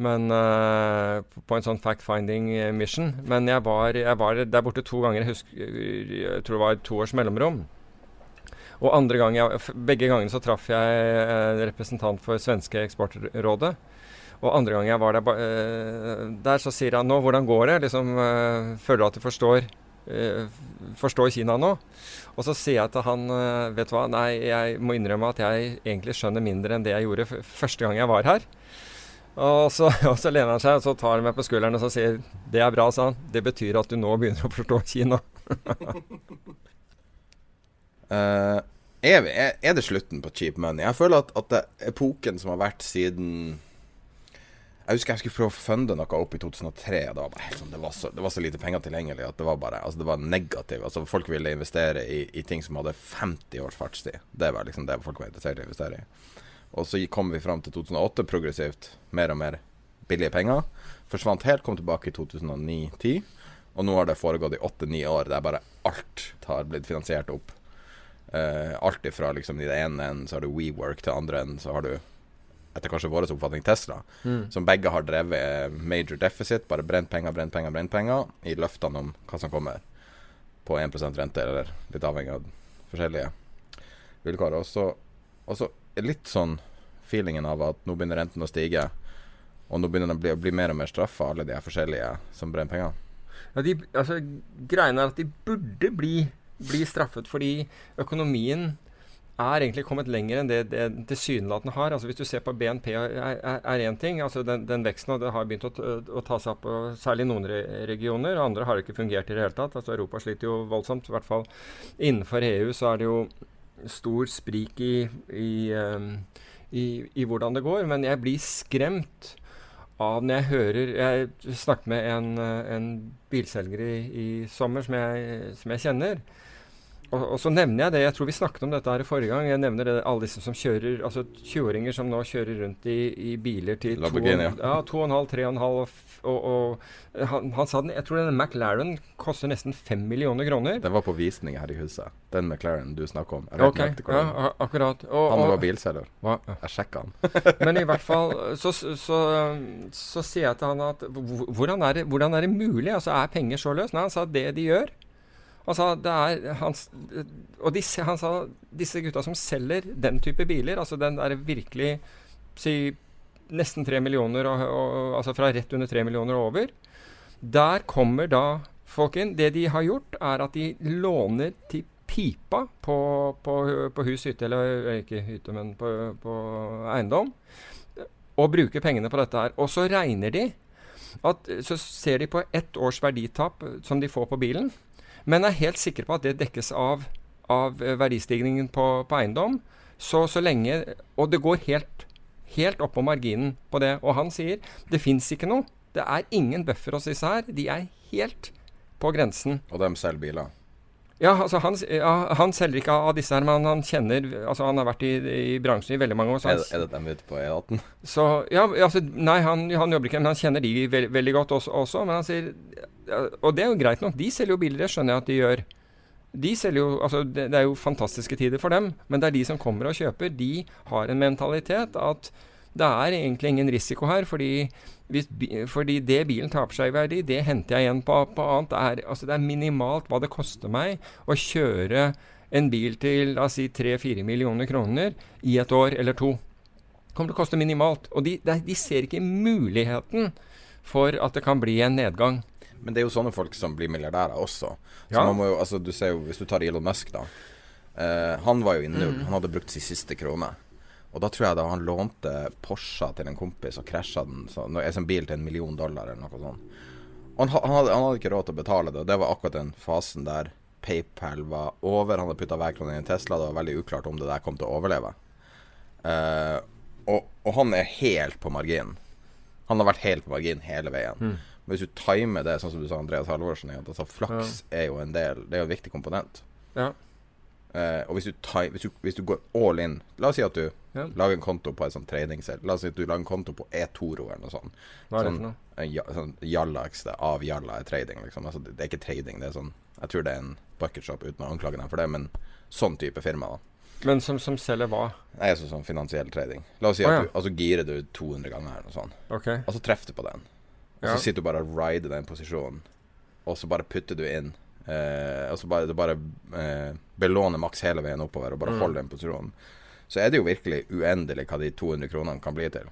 Men uh, på en sånn fact-finding eh, mission. Men jeg var, jeg var der borte to ganger. Jeg, husker, jeg tror det var to års mellomrom. Og andre gang jeg, begge gangene så traff jeg en representant for svenske eksportrådet. Og andre gang jeg var der, eh, der så sier han nå, hvordan går det? Liksom, eh, føler du at du forstår, eh, forstår Kina nå? Og så sier jeg til han, eh, vet du hva, nei, jeg må innrømme at jeg egentlig skjønner mindre enn det jeg gjorde første gang jeg var her. Og så, *laughs* og så lener han seg og så tar han meg på skulderen og så sier det er bra, sa han. Det betyr at du nå begynner å forstå Kina. uh, *laughs* er, vi, er, det slutten på cheap money? Jeg føler at, at epoken som har vært siden Jeg husker jeg skulle prøve å funde noe opp i 2003. Det var, bare sånn, det var, så, det var så lite penger tilgjengelig at det var bare altså det var negativt. Altså Folk ville investere i, i ting som hadde 50 års fartstid. Det var liksom det folk var interessert i å investere i. Og så kom vi fram til 2008 progressivt. Mer og mer billige penger. Forsvant helt, kom tilbake i 2009-10. Og nå har det foregått i åtte-ni år der bare alt har blitt finansiert opp. Uh, alt ifra liksom i det ene enden så har du WeWork, til andre enden så har du etter kanskje vår oppfatning Tesla, som begge har drevet eh, major deficit, bare brent penger, brent penger, brent penger, i løftene om hva som kommer på 1% rente, eller litt avhengig av forskjellige vilkår. Og så, er litt sånn feelingen av at nå begynner renten å stige, og nå begynner det å bli, å bli mer og mer straffa, alle de forskjellige som brenner penger. Ja, de, altså, greiene er at de burde bli, bli straffet fordi økonomien er egentlig kommet lenger enn det det tilsynelatende har. Altså Hvis du ser på BNP er én ting. altså Den, den veksten det har begynt å, å ta seg opp, særlig i noen re regioner. Andre har ikke fungert i det hele tatt. altså Europa sliter jo voldsomt. I hvert fall innenfor EU så er det jo stor sprik i, i, ehm, i, i hvordan det går. Men jeg blir skremt av når jeg hører Jeg snakket med en, eh, en bilselger i, i sommer som jeg, som jeg kjenner. Og, og, så nevner jeg det, jeg tror vi snakket om dette her i forrige gang. Jeg nevner det, alle disse som kjører, altså 20-åringer som nå kjører rundt i, i biler til Lamborghini, ja. 2,5, 3,5 og, han, han, sa den Jeg tror denne McLaren koster nesten 5 millioner kroner. Den var på visning her i huset, den McLaren du snakker om. Ok, ja, akkurat. Og, han var bilselger. Ja. Jeg sjekka han. *laughs* Men i hvert fall så, så, så, så, sier jeg til han at hvordan er, det, hvordan er det mulig? Altså Er penger så løs? Nei, han sa det de gjør Altså, det er han, og disse, han sa disse gutta som selger den type biler, altså den der virkelig si, nesten tre millioner, og, og, altså fra rett under tre millioner og over, der kommer da folk inn. Det de har gjort, er at de låner til pipa på, på, på hus, hytte, eller ikke hytte, men på, på eiendom, og bruker pengene på dette her. Og så regner de at Så ser de på ett års verditap som de får på bilen men er helt sikre på at det dekkes av, av eh, verdistigningen på, på, eiendom. Så, så lenge Og det går helt, helt opp på marginen på det. Og han sier det fins ikke noe. Det er ingen buffer hos disse her. De er helt på grensen. Og de selger biler? Ja, altså han, ja, han, selger ikke av disse her, men han kjenner altså Han har vært i, i bransjen i veldig mange år. er, det, er det dem ute på E18? Så, ja, altså, nei, han, han, jobber ikke, men han kjenner de veld, veldig godt også, også, Men han sier Og det er jo greit nok. De selger jo biler, det skjønner jeg at de gjør. De selger jo, altså det, det er jo fantastiske tider for dem, men det er de som kommer og kjøper. De har en mentalitet at det er egentlig ingen risiko her, fordi, hvis, fordi det bilen taper seg i verdi, det henter jeg igjen på, på annet. Det er, altså det er, minimalt hva det koster meg å kjøre en bil til la oss si 3-4 millioner kroner i et år eller to. Det kommer til å koste minimalt. Og de, de ser ikke muligheten for at det kan bli en nedgang. Men det er jo sånne folk som blir milliardærer også. Så ja. jo, altså, du ser jo, Hvis du tar Elon Musk, da. Uh, han var jo i null. Mm. Han hadde brukt sin siste krone. Og da tror jeg da han lånte Porscha til en kompis og krasja den, så, en sånn bil til en million dollar eller noe sånt. Han, han, hadde, han, hadde, ikke råd til å betale det, og det var akkurat den fasen der PayPal var over. Han hadde putta hver krone i en Tesla, det var veldig uklart om det der kom til å overleve. Uh, og, og, han er helt på marginen. Han har vært helt på marginen hele veien. Mm. Men hvis du timer det, sånn som du sa Andreas Halvorsen, at altså, flaks ja. er jo en del Det er jo en viktig komponent. Ja. Uh, og hvis du, time, hvis, du, hvis du, går all in La oss si at du ja. lager en konto på et sånt tradingsel. La oss si at du lager en konto på eToro eller noe sånt. Hva er det sånn, for noe? Ja, sånn Jallax av Jalla er trading, liksom. Altså, det er ikke trading, det er sånn Jeg tror det er en bucketshop uten å anklage dem for det, men sånn type firma, da. Men som, som selger hva? Nei, så, sånn finansiell trading. La oss si at oh, ja. du altså girer du 200 ganger eller noe sånt. Okay. Og så treffer du på den. Og så sitter du bare og rider den posisjonen, og så bare putter du inn Eh, så bare, bare eh, belåner maks hele veien oppover og bare mm. holder den posisjonen. Så er det jo virkelig uendelig hva de 200 kronene kan bli til.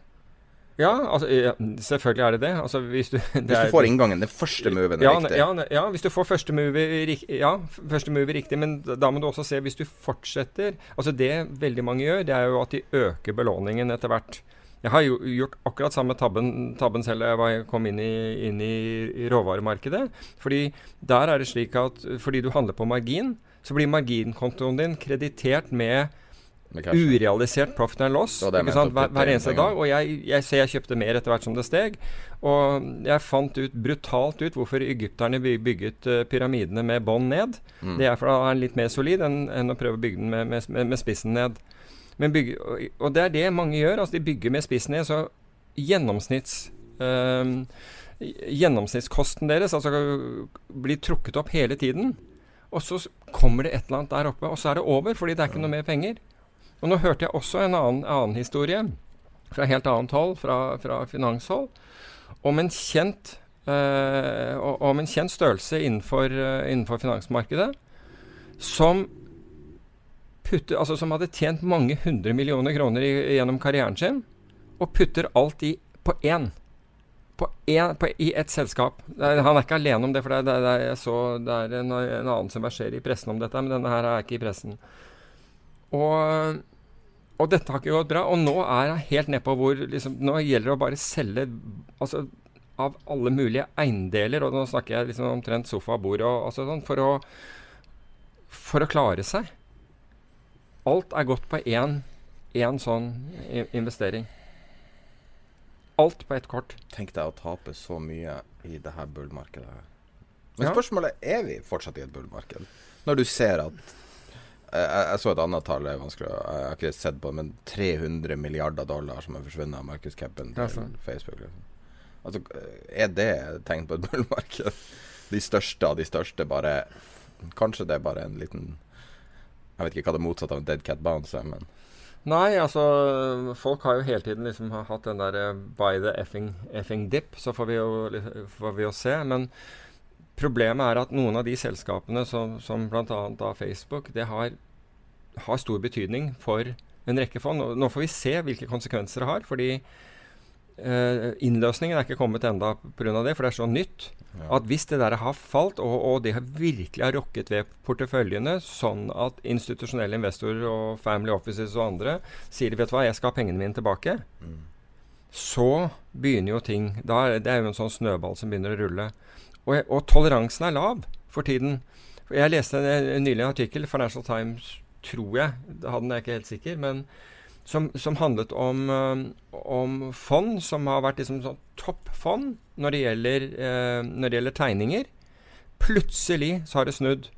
Ja, altså, ja, selvfølgelig er det det. Altså, hvis du, *laughs* det hvis du får inngangen, den første moven er ja, riktig. Ja, ja, hvis du får første move, ja, første move riktig, men da må du også se hvis du fortsetter Altså Det veldig mange gjør, det er jo at de øker belåningen etter hvert. Jeg har jo gjort akkurat samme tabben, tabben selv da jeg kom inn, i, inn i, råvaremarkedet. Fordi der er det slik at fordi du handler på margin, så blir marginkontoen din kreditert med urealisert profit and loss hver, hver, eneste dag. Og jeg, jeg, ser jeg kjøpte mer etter hvert som det steg. Og jeg fant ut brutalt ut hvorfor egypterne bygget uh, pyramidene med bånd ned. Mm. Det er for da er den litt mer solid enn, enn å prøve å bygge den med, med, med spissen ned. Bygge, og det er det mange gjør. altså De bygger med spissen ned. Så gjennomsnitts øh, Gjennomsnittskosten deres altså, blir trukket opp hele tiden. Og så kommer det et eller annet der oppe, og så er det over, fordi det er ikke noe mer penger. Og nå hørte jeg også en annen, annen historie fra helt annet hold, fra, fra finanshold, om en kjent øh, om en kjent størrelse innenfor, øh, innenfor finansmarkedet som putter, altså som hadde tjent mange hundre millioner kroner i, gjennom karrieren sin, og putter alt i på én. På en, på, I ett selskap. Er, han er ikke alene om det, for det, det, det, jeg så, det er en, en, annen som verserer i pressen om dette, men denne her er ikke i pressen. Og, og dette har ikke gått bra. Og nå er jeg helt nedpå hvor liksom, Nå gjelder det å bare selge altså, av alle mulige eiendeler, og nå snakker jeg liksom omtrent sofa, bord og altså, sånn, for å, for å klare seg. Alt er gått på én sånn investering. Alt på ett kort. Tenk deg å tape så mye i det her bullmarkedet. Men ja. spørsmålet er vi fortsatt i et bullmarked? Når du ser at jeg, jeg så et annet tall, er Jeg har ikke sett på men 300 milliarder dollar som er forsvunnet av markedscapen til Ja. Facebook. Liksom. Altså, er det et tegn på et *laughs* bullmarked? De største av de største bare Kanskje det er bare en liten Jeg vet ikke hva det motsatte av en dead cat bounce er, men Nei, altså Folk har jo hele tiden liksom hatt den der by the effing, effing dip. Så får vi, jo, får vi jo se. Men problemet er at noen av de selskapene som, som bl.a. Facebook, det har, har stor betydning for en rekke fond. Og Nå får vi se hvilke konsekvenser det har. fordi eh, innløsningen er ikke kommet enda pga. det, for det er så nytt. At hvis det der har falt, og, og det har virkelig har rokket ved porteføljene, sånn at institusjonelle investorer og family offices og andre sier vet du hva, jeg skal ha pengene mine tilbake, så begynner jo ting da er, Det er jo en sånn snøball som begynner å rulle. Og, og toleransen er lav for tiden. Jeg leste en, en nylig artikkel, Financial Times, tror jeg, hadde den jeg ikke helt sikker, men som, som handlet om, eh, om fond som har vært liksom sånn toppfond når det, gjelder, eh, når det gjelder tegninger. Plutselig så har det snudd.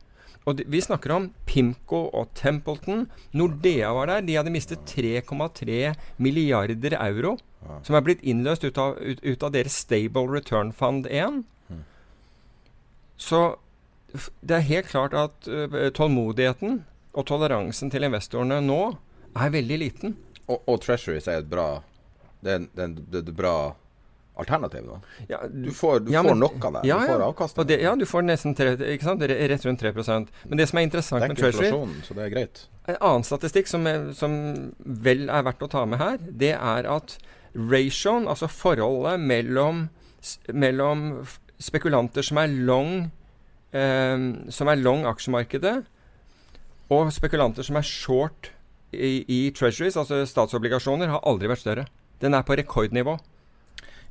Og de, vi snakker om Pimco og Templeton. Nordea var der. De hadde mistet 3,3 milliarder euro. Som er blitt innløst ut av, ut, ut av deres Stable Return Fund 1. Så det er helt klart at uh, tålmodigheten og toleransen til investorene nå er veldig liten. Og, og Treasuries er et bra Det er, det er, det er et bra alternativ nå. Ja, Du får, du Ja, får men- nok av det. Ja, du får avkastning. Det, ja, du får nesten tre, ikke sant? Re- rett rundt 3 Men det som er interessant med Dekker Treasury så det er greit. En annen statistikk som, er, som vel er verdt å ta med her, det er at ratioen, altså forholdet mellom, mellom spekulanter som er long eh, som er long aksjemarkedet, og spekulanter som er short i, i treasuries, altså statsobligasjoner, har aldri vært større. Den er på rekordnivå.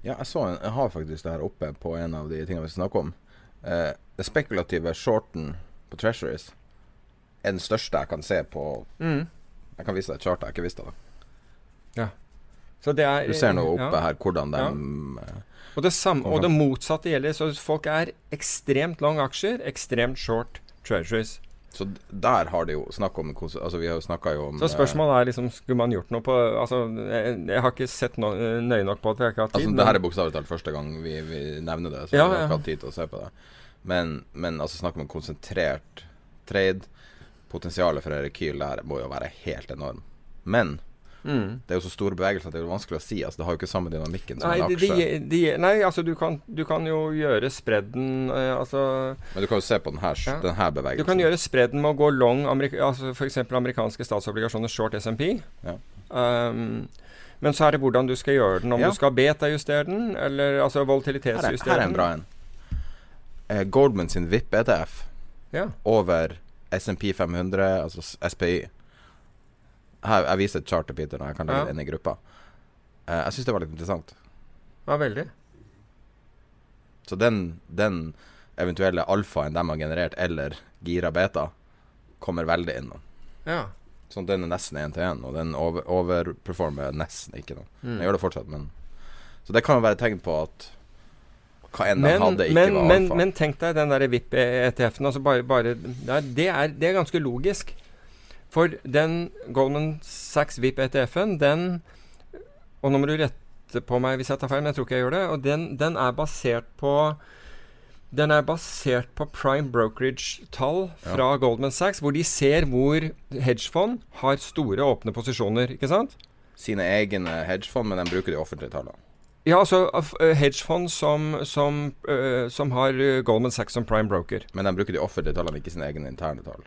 Ja, jeg, så en, jeg har faktisk det her oppe på en av de tingene vi snakker om. Eh, det spekulative shorten på Treasuries er den største jeg kan se på Jeg kan vise deg et chart jeg ikke visste det. Så det er, Du ser nå oppe ja. her hvordan de Ja. eh, Og det, samme, og det motsatte gjelder. Så folk er ekstremt lang aksjer, ekstremt short treasuries. Så der har de jo snakk om Altså Vi har jo snakka jo om Så spørsmålet er liksom Skulle man gjort noe på Altså, jeg, jeg har ikke sett no, nøye nok på at jeg ikke hatt eh, tid. Altså, det her er bokstavelig talt første gang vi, vi nevner det, så Ja, vi har ikke hatt tid til å se på det. Men, men altså snakk om en konsentrert trade. Potensialet for en rekyl der må jo være helt enorm. Men Mm. det er jo så store bevegelser at det er vanskelig å si. Altså Det har jo ikke samme dynamikken som Nei, en aksje. de, de, nei, altså du kan, du kan jo gjøre spredden eh, Altså Men du kan jo se på den her, Ja. den her Du kan gjøre spredden med å gå long amerika, altså f.eks. amerikanske statsobligasjoner short SMP. Ja. Um, men så er det hvordan du skal gjøre den. Om Ja. du skal betajustere den, eller altså her, den. volatilitetsjustere her er en bra en. Eh, Goldman sin VIP ETF Ja. over SMP 500, altså SPY. Her, jeg viser et chart til Peter når jeg kan legge det inn i gruppa. Uh, jeg syns det var litt interessant. ja, veldig. Så den, den eventuelle alfaen de har generert, eller gira beta, kommer veldig inn. nå. Ja. Sånn den er nesten én til én, og den over, overperformer nesten ikke. noe. Mm. Den gjør det fortsatt, men Så det kan jo være et tegn på at hva enn Men, hadde, ikke men, var alfa. men tenk deg den der VIP-ETF-en. Altså bare, bare, det, det, er, det er ganske logisk. For den Goldman Sachs VIP-ETF-en, den Og nå må du rette på meg hvis jeg tar feil, men jeg tror ikke jeg gjør det. Og den, den er basert på den er basert på prime brokerage-tall fra Goldman Sachs, hvor de ser hvor hedgefond har store åpne posisjoner. ikke sant? Sine egne hedgefond, men de bruker de offentlige tallene. Ja, altså hedgefond som, som, som har Goldman Sachs som prime broker. Men de bruker de offentlige tallene, ikke sine egne interne tall.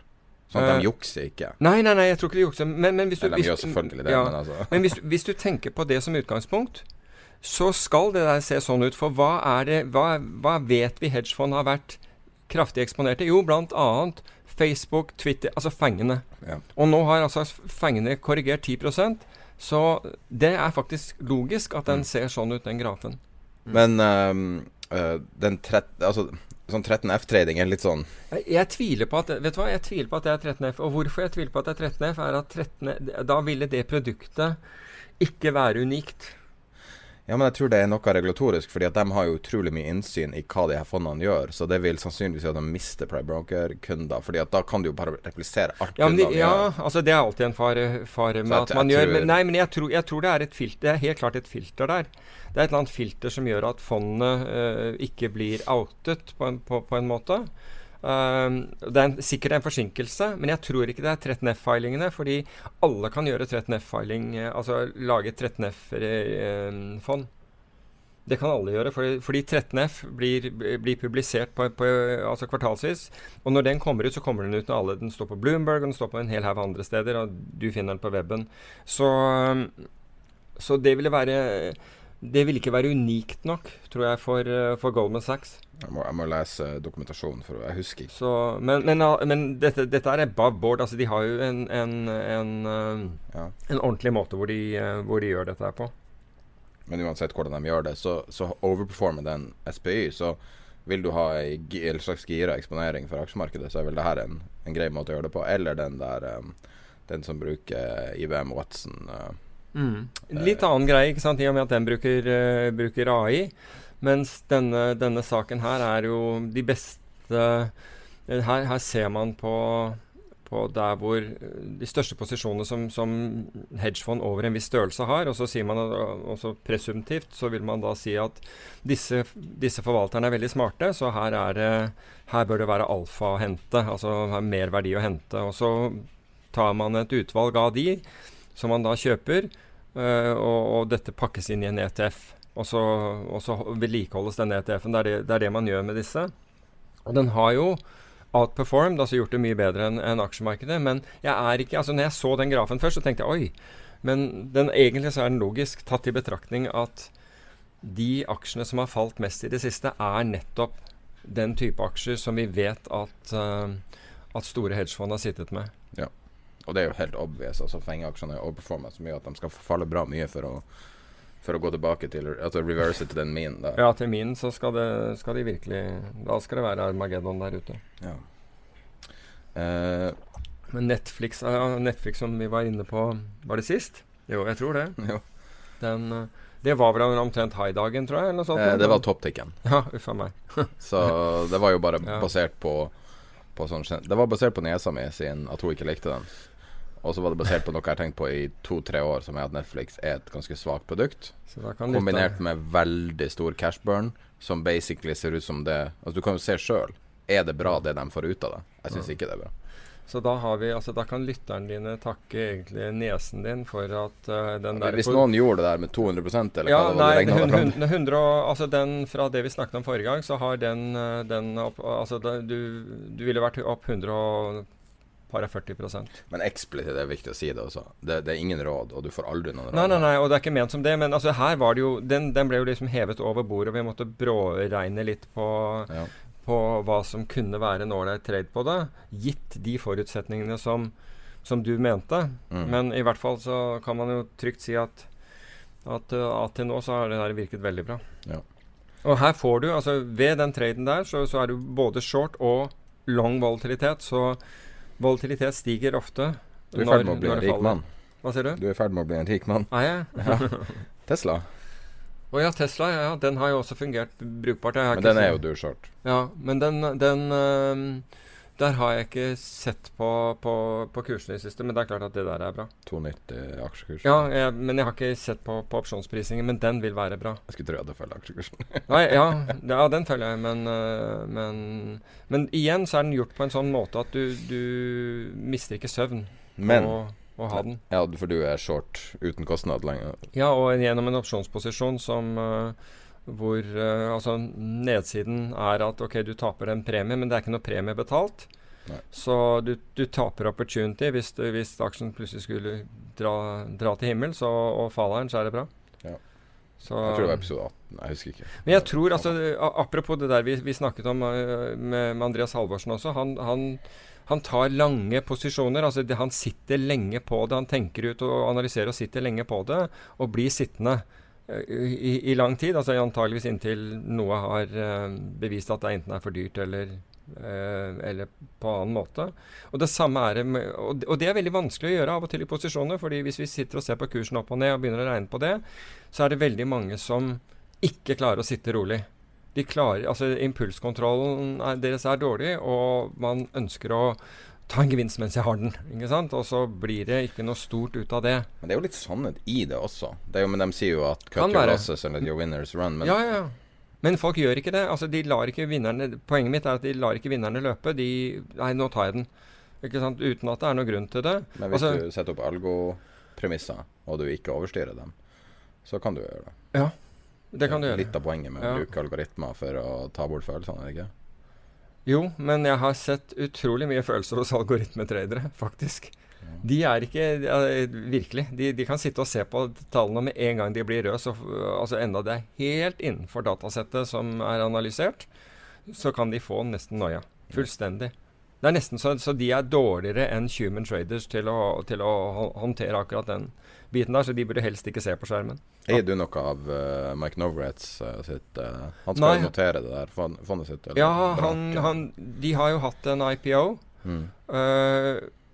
Sånn at Eh, de jukser ikke. Nei, nei, nei, jeg tror ikke de jukser. Men, men hvis du de gjør selvfølgelig det, ja. men altså Men hvis, hvis du tenker på det som utgangspunkt, så skal det der se sånn ut. For hva er det Hva, hva vet vi hedgefond har vært kraftig eksponerte? Jo, blant annet Facebook, Twitter Altså fengende. Ja. Og nå har altså fengende korrigert 10% så det er faktisk logisk at Mm. den ser sånn ut, den grafen. Men um, uh, den trett... Altså, sånn 13F-trading er litt sånn Jeg, tviler på at Vet du hva, jeg tviler på at det er 13F. Og hvorfor jeg tviler på at det er 13F, er at 13, da ville det produktet ikke være unikt. Ja, men jeg tror det er noe regulatorisk, fordi at de har jo utrolig mye innsyn i hva de her fondene gjør. Så det vil sannsynligvis gjøre at de mister private broker-kunder, fordi at da kan de jo bare replisere alt Ja, de, kundene ja gjør. altså det er alltid en fare, fare med Så at man gjør tror- men, Nei, men jeg tror, jeg tror det er et filter. Det er helt klart et filter der. Det er et eller annet filter som gjør at fondene eh, ikke blir outet på en, på, på en måte. Um, det er en, sikkert en forsinkelse, men jeg tror ikke det er 13F-filingene. Fordi alle kan gjøre 13F-filing, eh, altså lage et 13F-fond. Det kan alle gjøre, fordi, fordi 13F blir, blir publisert på, på, altså kvartalsvis. Og når den kommer ut, så kommer den ut når alle Den står på Bloomberg, og den står på en hel haug andre steder, og du finner den på weben. Så, så det ville være Det ville ikke være unikt nok, tror jeg, for, eh, for Goldman Sachs. Jeg må, jeg må lese dokumentasjonen, for jeg husker ikke. Så, men men, men dette, dette er above board. Altså, de har jo en, en, en, eh, Ja. en ordentlig måte hvor de, eh, hvor de gjør dette her på. Men uansett hvordan de gjør det, så, så overperformer den SPY, så vil du ha ei en slags gira eksponering for aksjemarkedet, så er vel det her en, en grei måte å gjøre det på. Eller den der Den som bruker IBM Watson. uh, Litt annen greie, ikke sant, i og med at den bruker, uh, bruker AI. Mens denne, denne saken her er jo de beste eh, her, her ser man på, på der hvor eh, de største posisjonene som, som hedgefond over en viss størrelse har. Og så sier man også presumptivt så vil man da si at disse, disse forvalterne er veldig smarte, så her, er her bør det være alfa å hente. Altså er mer verdi å hente. Og så tar man et utvalg av de som man da kjøper, øh, og, og dette pakkes inn i en ETF. Og så, og så vedlikeholdes denne ETF-en. Det, det er det man gjør med disse. Og den har jo outperformed, altså gjort det mye bedre enn en aksjemarkedet. Men jeg er ikke, altså når jeg så den grafen først, så tenkte jeg oi. Men den, egentlig så er den logisk, tatt i betraktning at de aksjene som har falt mest i det siste, er nettopp den type aksjer som vi vet at, uh, at store hedgefond har sittet med. Ja. Og det er jo helt obvious. Altså Fengeaksjene er overperforma så mye at de skal falle bra mye for å, for å gå tilbake til Altså reverse til den minen. der. Ja, til minen så skal, det, skal de virkelig Da skal det være Armageddon der ute. Ja. Uh, Men Netflix, ja, Netflix som vi var inne på Var det sist? Jo, jeg tror det. jo. Den, eh, det var vel omtrent high-dagen, tror jeg? Sånt, Eh, det var toppticken. *laughs* Ja, uff meg. *laughs* Så det var jo bare Ja. basert på, på sånn Det var basert på niesa mi sin at hun ikke likte den. Og så var det basert på noe jeg har tenkt på i to-tre år, som er at Netflix er et ganske svakt produkt. Så da kan Kombinert med veldig stor cash burn, som basically ser ut som det Altså Du kan jo se sjøl. Er det bra, det de får ut av det? Jeg syns ikke det er bra. Så da har vi Altså, da kan lytterne dine takke egentlig nesen din for at uh, den der Hvis noen gjorde det der med 200% eller ja, hva det var nei, du regnet hun, det fram hun, 100, og- altså den fra det vi snakket om forrige gang, så har den, eh, den opp, Altså du, du ville vært opp 100 og par og 40 Men eksplisitt er viktig å si det også. Det, det er ingen råd, og du får aldri noen råd. Nei, nei, nei, og det er ikke ment som det. Men altså, her var det jo Den, den ble jo liksom hevet over bordet, og vi måtte bråregne litt på, Ja. på hva som kunne være en ålreit trade på det, gitt de forutsetningene som, som du mente. Mm. Men i hvert fall så kan man jo trygt si at at, uh, at til nå så har det der virket veldig bra. Ja. Og her får du, altså ved den traden der, så, så er du både short og long volatilitet. Så volatilitet stiger ofte. Du er i ferd med å bli en rik mann. Hva sier du? Du er i ferd med å bli en rik mann. Ah, ja. *laughs* Ja. Tesla. Å ja, Tesla. Ja, den har jo også fungert brukbart. Men den er jo du short. Ja, men den, den øhm, Der har jeg ikke sett på, på, på kursene i siste, men det er klart at det der er bra. 290 aksjekurs. Ja, jeg, Men jeg har ikke sett på, på opsjonsprisingen, men den vil være bra. Jeg skulle tro jeg hadde følt aksjekursen. *laughs* Nei, ja, ja, den følger jeg, men, øh, men Men igjen så er den gjort på en sånn måte at du, du mister ikke søvn Men å ha den. Ja, for du er short uten kostnad lenger. Ja, og gjennom en opsjonsposisjon som øh, hvor uh, altså nedsiden er at ok, du taper en premie, men det er ikke noe premie betalt. Nei. Så du, du taper opportunity hvis, hvis aksjen plutselig skulle dra, dra til himmels, og, og faller den, så er det bra. Ja. Så, Jeg tror det var episode 18. Nei, Jeg husker ikke. men jeg tror altså Apropos det der vi, vi snakket om øh, med, med Andreas Halvorsen også. Han, han, han tar lange posisjoner. altså det, Han sitter lenge på det. Han tenker ut og analyserer og sitter lenge på det, og blir sittende i, i lang tid. altså Antageligvis inntil noe har øh, bevist at det enten er for dyrt eller eh, eller på annen måte. Og det samme er og, det er veldig vanskelig å gjøre av og til i posisjoner. fordi hvis vi sitter og ser på kursen opp og ned og begynner å regne på det, så er det veldig mange som ikke klarer å sitte rolig. De klarer, altså Impulskontrollen er, deres er dårlig, og man ønsker å ta en gevinst mens jeg har den. ikke sant? Og så blir det ikke noe stort ut av det. Men det er jo litt sannhet i det også. Det er jo, men De sier jo at 'cut your losses and let your winners run'. Men ja, ja. Men folk gjør ikke det. Altså, de lar ikke vinnerne, Poenget mitt er at de lar ikke vinnerne løpe. De Nei, nå tar jeg den. Ikke sant? Uten at det er noe grunn til det. Men hvis altså, du setter opp algopremisser, og du ikke overstyrer dem, så kan du gjøre det. Ja, det kan du gjøre. Litt av poenget med Ja. å bruke algoritmer for å ta bort følelsene, ikke? Jo, men jeg har sett utrolig mye følelser hos algoritmetradere, faktisk. De er ikke ja, Virkelig. De, de kan sitte og se på tallene med en gang de blir røde. Så, altså enda det er helt innenfor datasettet som er analysert, så kan de få nesten noia. Fullstendig. Det er nesten så, så de er dårligere enn human traders til å, til å håndtere akkurat den biten der, så de burde helst ikke se på skjermen. Eier du noe av uh, Mike Novrets uh, sitt uh, Han skal Nei. notere det der fondet sitt? eller Ja, han, han, de har jo hatt en IPO. Mm.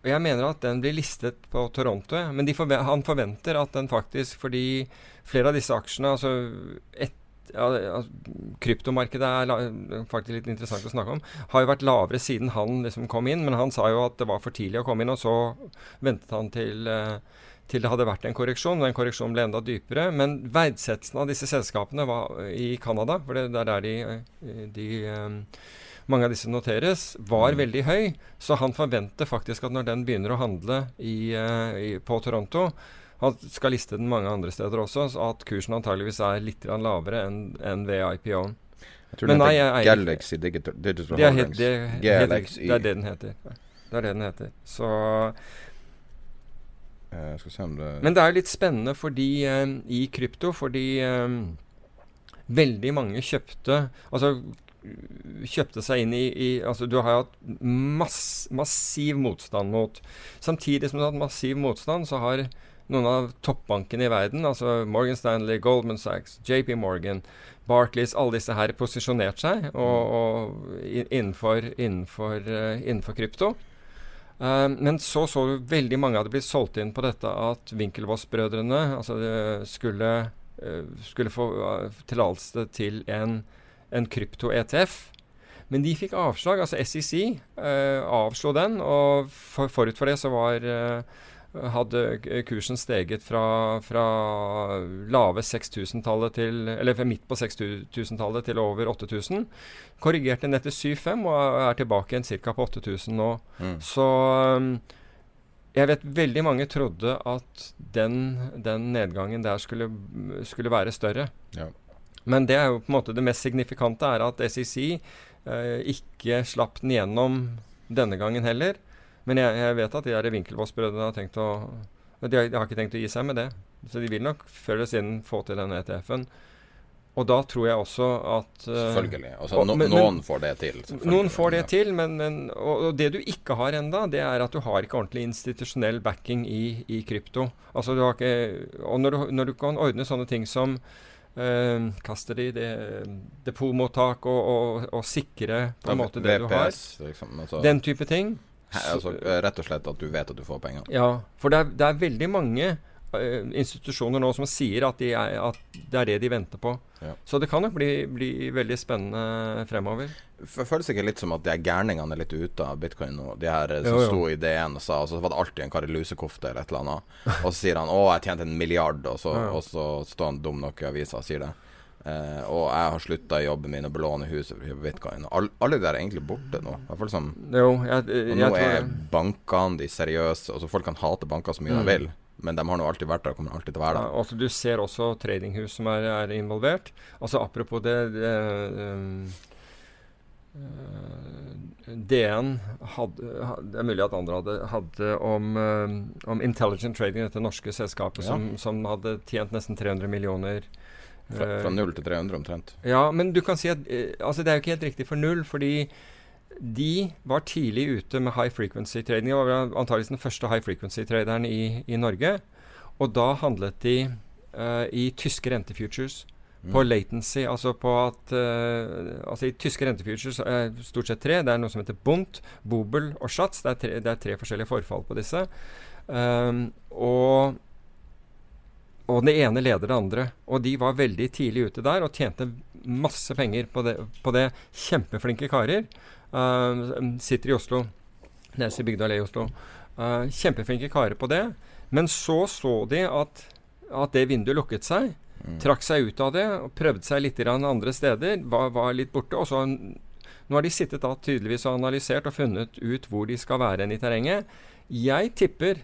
Jeg mener at den blir listet på Toronto, men de forve han forventer at den faktisk Fordi flere av disse aksjene altså et, ja, Kryptomarkedet er faktisk litt interessant å snakke om. Har jo vært lavere siden han liksom kom inn, men han sa jo at det var for tidlig å komme inn. Og så ventet han til, eh, til det hadde vært en korreksjon. Den korreksjonen ble enda dypere. Men verdsettelsen av disse selskapene var i Canada, for det, det er der de, eh, de eh, mange av disse noteres, var veldig høy. Så han forventer faktisk at når den begynner å handle i, i, på Toronto Han skal liste den mange andre steder også, så at kursen antageligvis er litt lavere enn en ved IPO-en. Jeg tror Men den nei, heter jeg Galaxy Digital, Digital Det Holdings. det, Galaxy. Det er det den heter. Det er det den heter. Så jeg skal se om det Men det er jo litt spennende fordi um, i krypto, fordi um, veldig mange kjøpte Altså kjøpte seg inn i, i Altså du har hatt mass, massiv motstand mot Samtidig som du har hatt massiv motstand, så har noen av toppbankene i verden, altså Morgan Stanley, Goldman Sachs, JP Morgan, Barclays, alle disse her posisjonert seg og, og innenfor, innenfor, eh, innenfor krypto. Eh, men så så du veldig mange hadde blitt solgt inn på dette at Winkelvoss-brødrene altså, skulle, eh, skulle få eh, tillatelse til en, en krypto-ETF. Men de fikk avslag. Altså SEC eh, avslo den, og for, forut for det så var eh, hadde kursen steget fra, fra lave 6000-tallet til Eller midt på 6000-tallet til over 8000. Korrigerte ned til 7,5 og er tilbake igjen ca. på 8000 nå. Mm. Så um, jeg vet veldig mange trodde at den, den nedgangen der skulle, skulle være større. Ja. Men det er jo på en måte det mest signifikante er at SEC eh, ikke slapp den gjennom denne gangen heller. Men jeg, jeg vet at de der Winklevoss-brødrene har tenkt å de har, de har ikke tenkt å gi seg med det. Så de vil nok før eller siden få til den ETF-en. Og da tror jeg også at uh, Selvfølgelig. Altså, no, men- noen får det til. noen får det til, men, men og, og det du ikke har enda, det er at du har ikke ordentlig institusjonell backing i, i krypto. Altså du har ikke Og når du, når du kan ordne sånne ting som uh, kaster de depotmottak og, og, og sikre på en måte det du har, liksom. Altså, den type ting altså, eh, rett og slett at du vet at du får penger. Ja, for det er, det er veldig mange uh, institusjoner nå som sier at, de er, at det er det de venter på. Ja. Så det kan nok bli, bli veldig spennende fremover. Det Føles ikke litt som at de her gærningene er litt ute av bitcoin nå? De her eh, som Jo, jo. sto i DN og sa Og så var det alltid en kar i lusekofte eller et eller annet. Og så sier han 'Å, jeg tjente en milliard', og så, ja. og så står han dum nok i avisa og sier det. Eh, og jeg har slutta i jobben min å belåne huset for bitcoin. All, alle de der er egentlig borte nå. I hvert fall som Jo, jeg, Og jeg, nå tror er bankene de seriøse. Altså Folk kan hate banker så mye Mm. de vil, men de har nå alltid vært der og kommer alltid til å være Ja, altså du ser også tradinghus som er, er involvert. Altså Apropos det, det um, uh, DN hadde, hadde, Det er mulig at andre hadde, hadde om, um, om Intelligent Trading, dette norske selskapet Ja. som, som hadde tjent nesten 300 millioner. Fra, eh, fra null til 300 omtrent. Ja, men du kan si at eh, altså det er jo ikke helt riktig for null, fordi de var tidlig ute med high frequency trading. De var antakeligvis den første high frequency-traderen i, i Norge. Og da handlet de uh, i tyske rentefutures på latency, altså på at uh, altså I tyske rentefutures er stort sett tre. Det er noe som heter Bundt, Bobel og Schatz. Det er tre, det er tre forskjellige forfall på disse. Um, og, og det ene leder det andre. Og de var veldig tidlig ute der og tjente masse penger på det. På det. Kjempeflinke karer. Uh, sitter i Oslo. Nes i Bygdøy allé i Oslo. Uh, kjempeflinke karer på det. Men så så de at, at det vinduet lukket seg. Mm. Trakk seg ut av det og prøvde seg litt andre steder. Var, var litt borte. Og så nå har de sittet da tydeligvis og analysert og funnet ut hvor de skal være i terrenget. Jeg tipper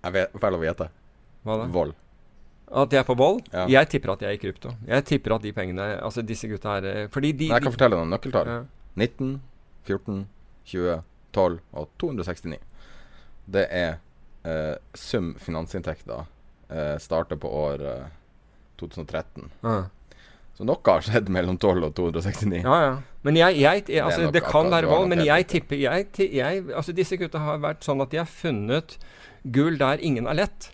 Jeg vet, lov å gjette? Hva da? Vold. At de er på vold? Ja. Jeg tipper at de er i krypto. Jeg tipper at de pengene Altså disse gutta her eh, Fordi de Nei, Jeg kan fortelle noen nøkkeltall. Ja. 19, 14, 20, 12 og 269. Det er eh, sum finansinntekter eh, starter på år eh, 2013. Ja. Så noe har skjedd mellom 12 og 269. Ja, ja. Men jeg, jeg, jeg altså, det, det kan være vold, men jeg tipper jeg, jeg, Altså, disse gutta har vært sånn at de har funnet gull der ingen har lett.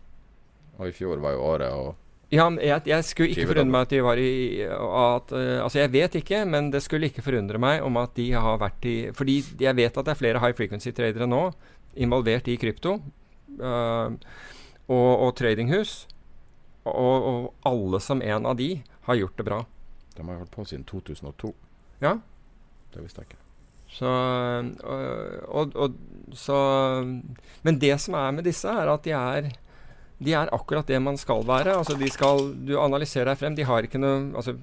Og i fjor var jo året og ja, jeg, jeg skulle ikke forundre meg at de var i at, uh, Altså, jeg vet ikke, men det skulle ikke forundre meg om at de har vært i Fordi jeg vet at det er flere high frequency-tradere nå involvert i krypto uh, og, og tradinghus. Og, og, alle som en av de har gjort det bra. De har holdt på siden 2002. Ja. Det visste jeg ikke. Så, og, og, så Men det som er med disse, er at de er de er akkurat det man skal være. Altså de skal, Du analyserer deg frem. De har ikke noe altså,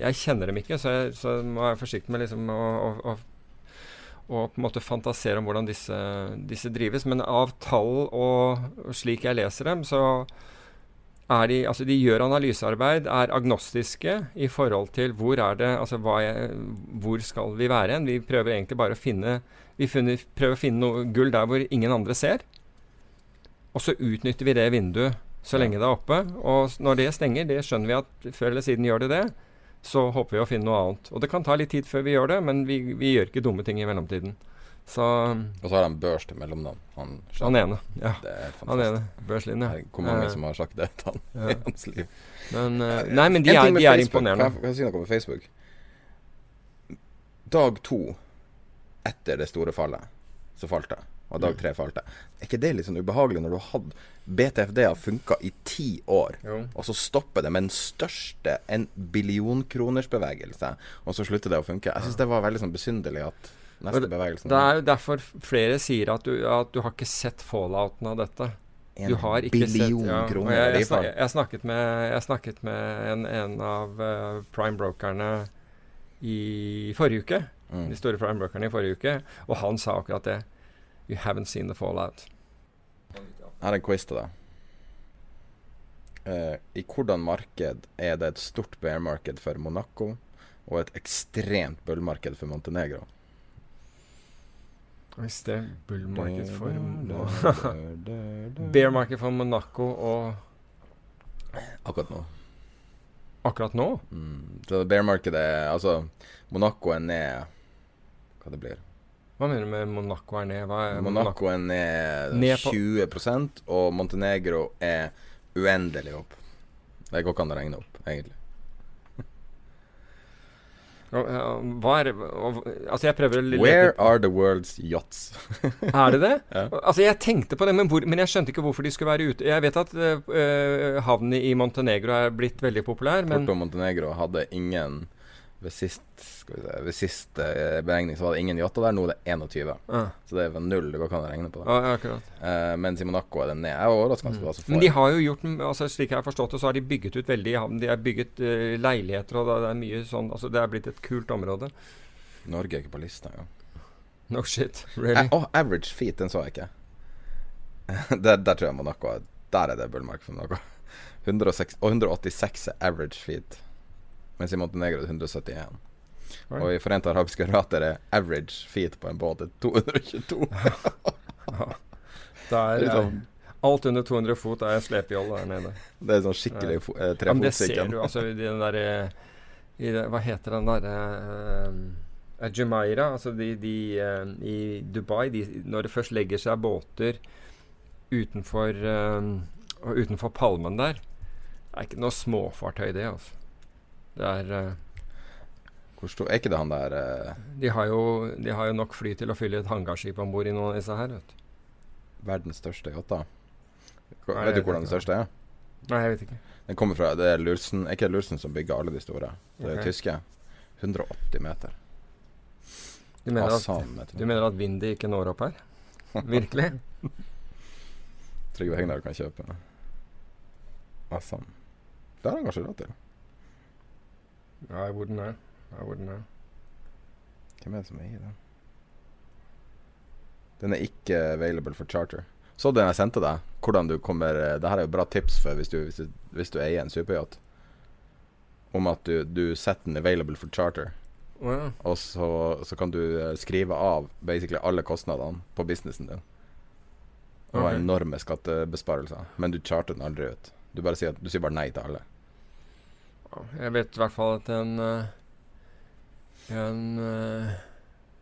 Jeg kjenner dem ikke, så jeg, så må være forsiktig med liksom å, å, å, å, på en måte fantasere om hvordan disse, disse drives. Men av tall og, og slik jeg leser dem, så er de, altså de gjør analysearbeid, er agnostiske i forhold til hvor er det, altså jeg, hvor skal vi være hen. Vi prøver egentlig bare å finne vi finner, prøver å finne noe gull der hvor ingen andre ser. Og så utnytter vi det vinduet så lenge det er oppe. Og når det stenger, det skjønner vi at før eller siden gjør det det, så håper vi å finne noe annet. Og det kan ta litt tid før vi gjør det, men vi, vi gjør ikke dumme ting i mellomtiden. Så, og så har han børs til mellomnavn. Han, han, ene. Ja. Det er han ene. Børslinje. Hvor mange uh, som har sagt det til han ja. i hans liv. Men, uh, nei, men de, er, de er, imponerende. Kan jeg, kan jeg si noe på Facebook? Dag to etter det store fallet, så falt det. Og dag mm. tre falt det. Er ikke det litt sånn ubehagelig når du har hatt BTFD har funka i ti år, jo. og så stopper det med den største en billionkronersbevegelse, og så slutter det å funke? Jeg syns det var veldig sånn besynderlig at neste bevegelsen Det er jo derfor flere sier at du, at du har ikke sett fallouten av dette. En du har ikke billion sett, ja. kroner. Jeg, jeg, snak, jeg, snakket med, jeg snakket med en, en av uh, prime-brokerne i forrige uke. Mm. De store prime-brokerne i forrige uke. Og han sa akkurat det. You haven't seen the fallout. Jeg har en quiz til deg. Uh, I hvordan marked er det et stort bear-marked for Monaco og et ekstremt bull-marked for Montenegro? Hvis det er bull-marked for *laughs* Bear-marked for Monaco og Akkurat nå. Akkurat nå? Mm, så bear-markedet er Altså, Monaco er ned Hva det blir hva mener du med Monaco er ned? Er Monaco, er ned, ned 20% og Montenegro er uendelig opp. Det går ikke an å regne opp, egentlig. *laughs* Hva er Altså, jeg prøver å Where are the world's yachts? *laughs* er det det? Ja. Altså, jeg tenkte på det, men, hvor, men, jeg skjønte ikke hvorfor de skulle være ute. Jeg vet at uh, havnen i Montenegro er blitt veldig populær, men Porto Montenegro hadde ingen ved sist, si, ved siste eh, beregning så var det ingen yachter der. Nå er det 21. Ah. Så det er ved null. Det går ikke an å regne på det. Ja, akkurat. Uh, mens i Monaco er det ned. Jeg var overraska mm. Men de har jo gjort altså Slik jeg har forstått det, så har de bygget ut veldig i havn. De har bygget uh, leiligheter, og det er mye sånn Altså Det er blitt et kult område. Norge er ikke på lista, ja. No shit. Really? Å, oh, average feet, den så jeg ikke. *laughs* der, der, tror jeg Monaco Der er det bullmark for Monaco. *laughs* 106, og 186 er average feet mens i Montenegro er det 171. Oi. Og i Forente arabiske rater er average feet på en båt er 222. Der, liksom, alt under 200 fot er slepejolle der nede. Det er sånn skikkelig ja. eh, trefotsikken. det ser du altså i den derre Hva heter den derre uh, Jumeirah, altså de, de uh, i Dubai de, Når det først legger seg båter utenfor, uh, utenfor palmen der Det er ikke noe småfartøy, det. altså Det er eh, Hvor stor Er ikke det han der eh, de, har jo, de har jo nok fly til å fylle et hangarskip om bord i noen av disse her. vet du. verdens største Nei, Vet du hvordan den største er? Nei, jeg vet ikke. Den kommer fra Det er Lursen Er ikke Lursen som bygger alle de store? Det er Ok. tyske. 180 meter. Du mener, Asan, at, du mener at Windy ikke når opp her? *laughs* Virkelig? Trygve Hegnar kan kjøpe. Asan. Det har han kanskje råd til. I wouldn't know. I wouldn't know. Hvem er det som eier den? Den er ikke available for charter. Så den jeg sendte deg? Hvordan du kommer Dette Det her er jo bra tips for hvis du, hvis du, hvis du eier en superyacht. Om at du, du setter den available for charter. Oh, ja. Og så, så kan du eh, skrive av basically alle kostnadene på businessen din. Og ha Ok. enorme skattebesparelser. Men du charter den aldri ut. Du, bare sier, du sier bare nei til alle. Jeg vet i hvert fall at en eh, en, eh,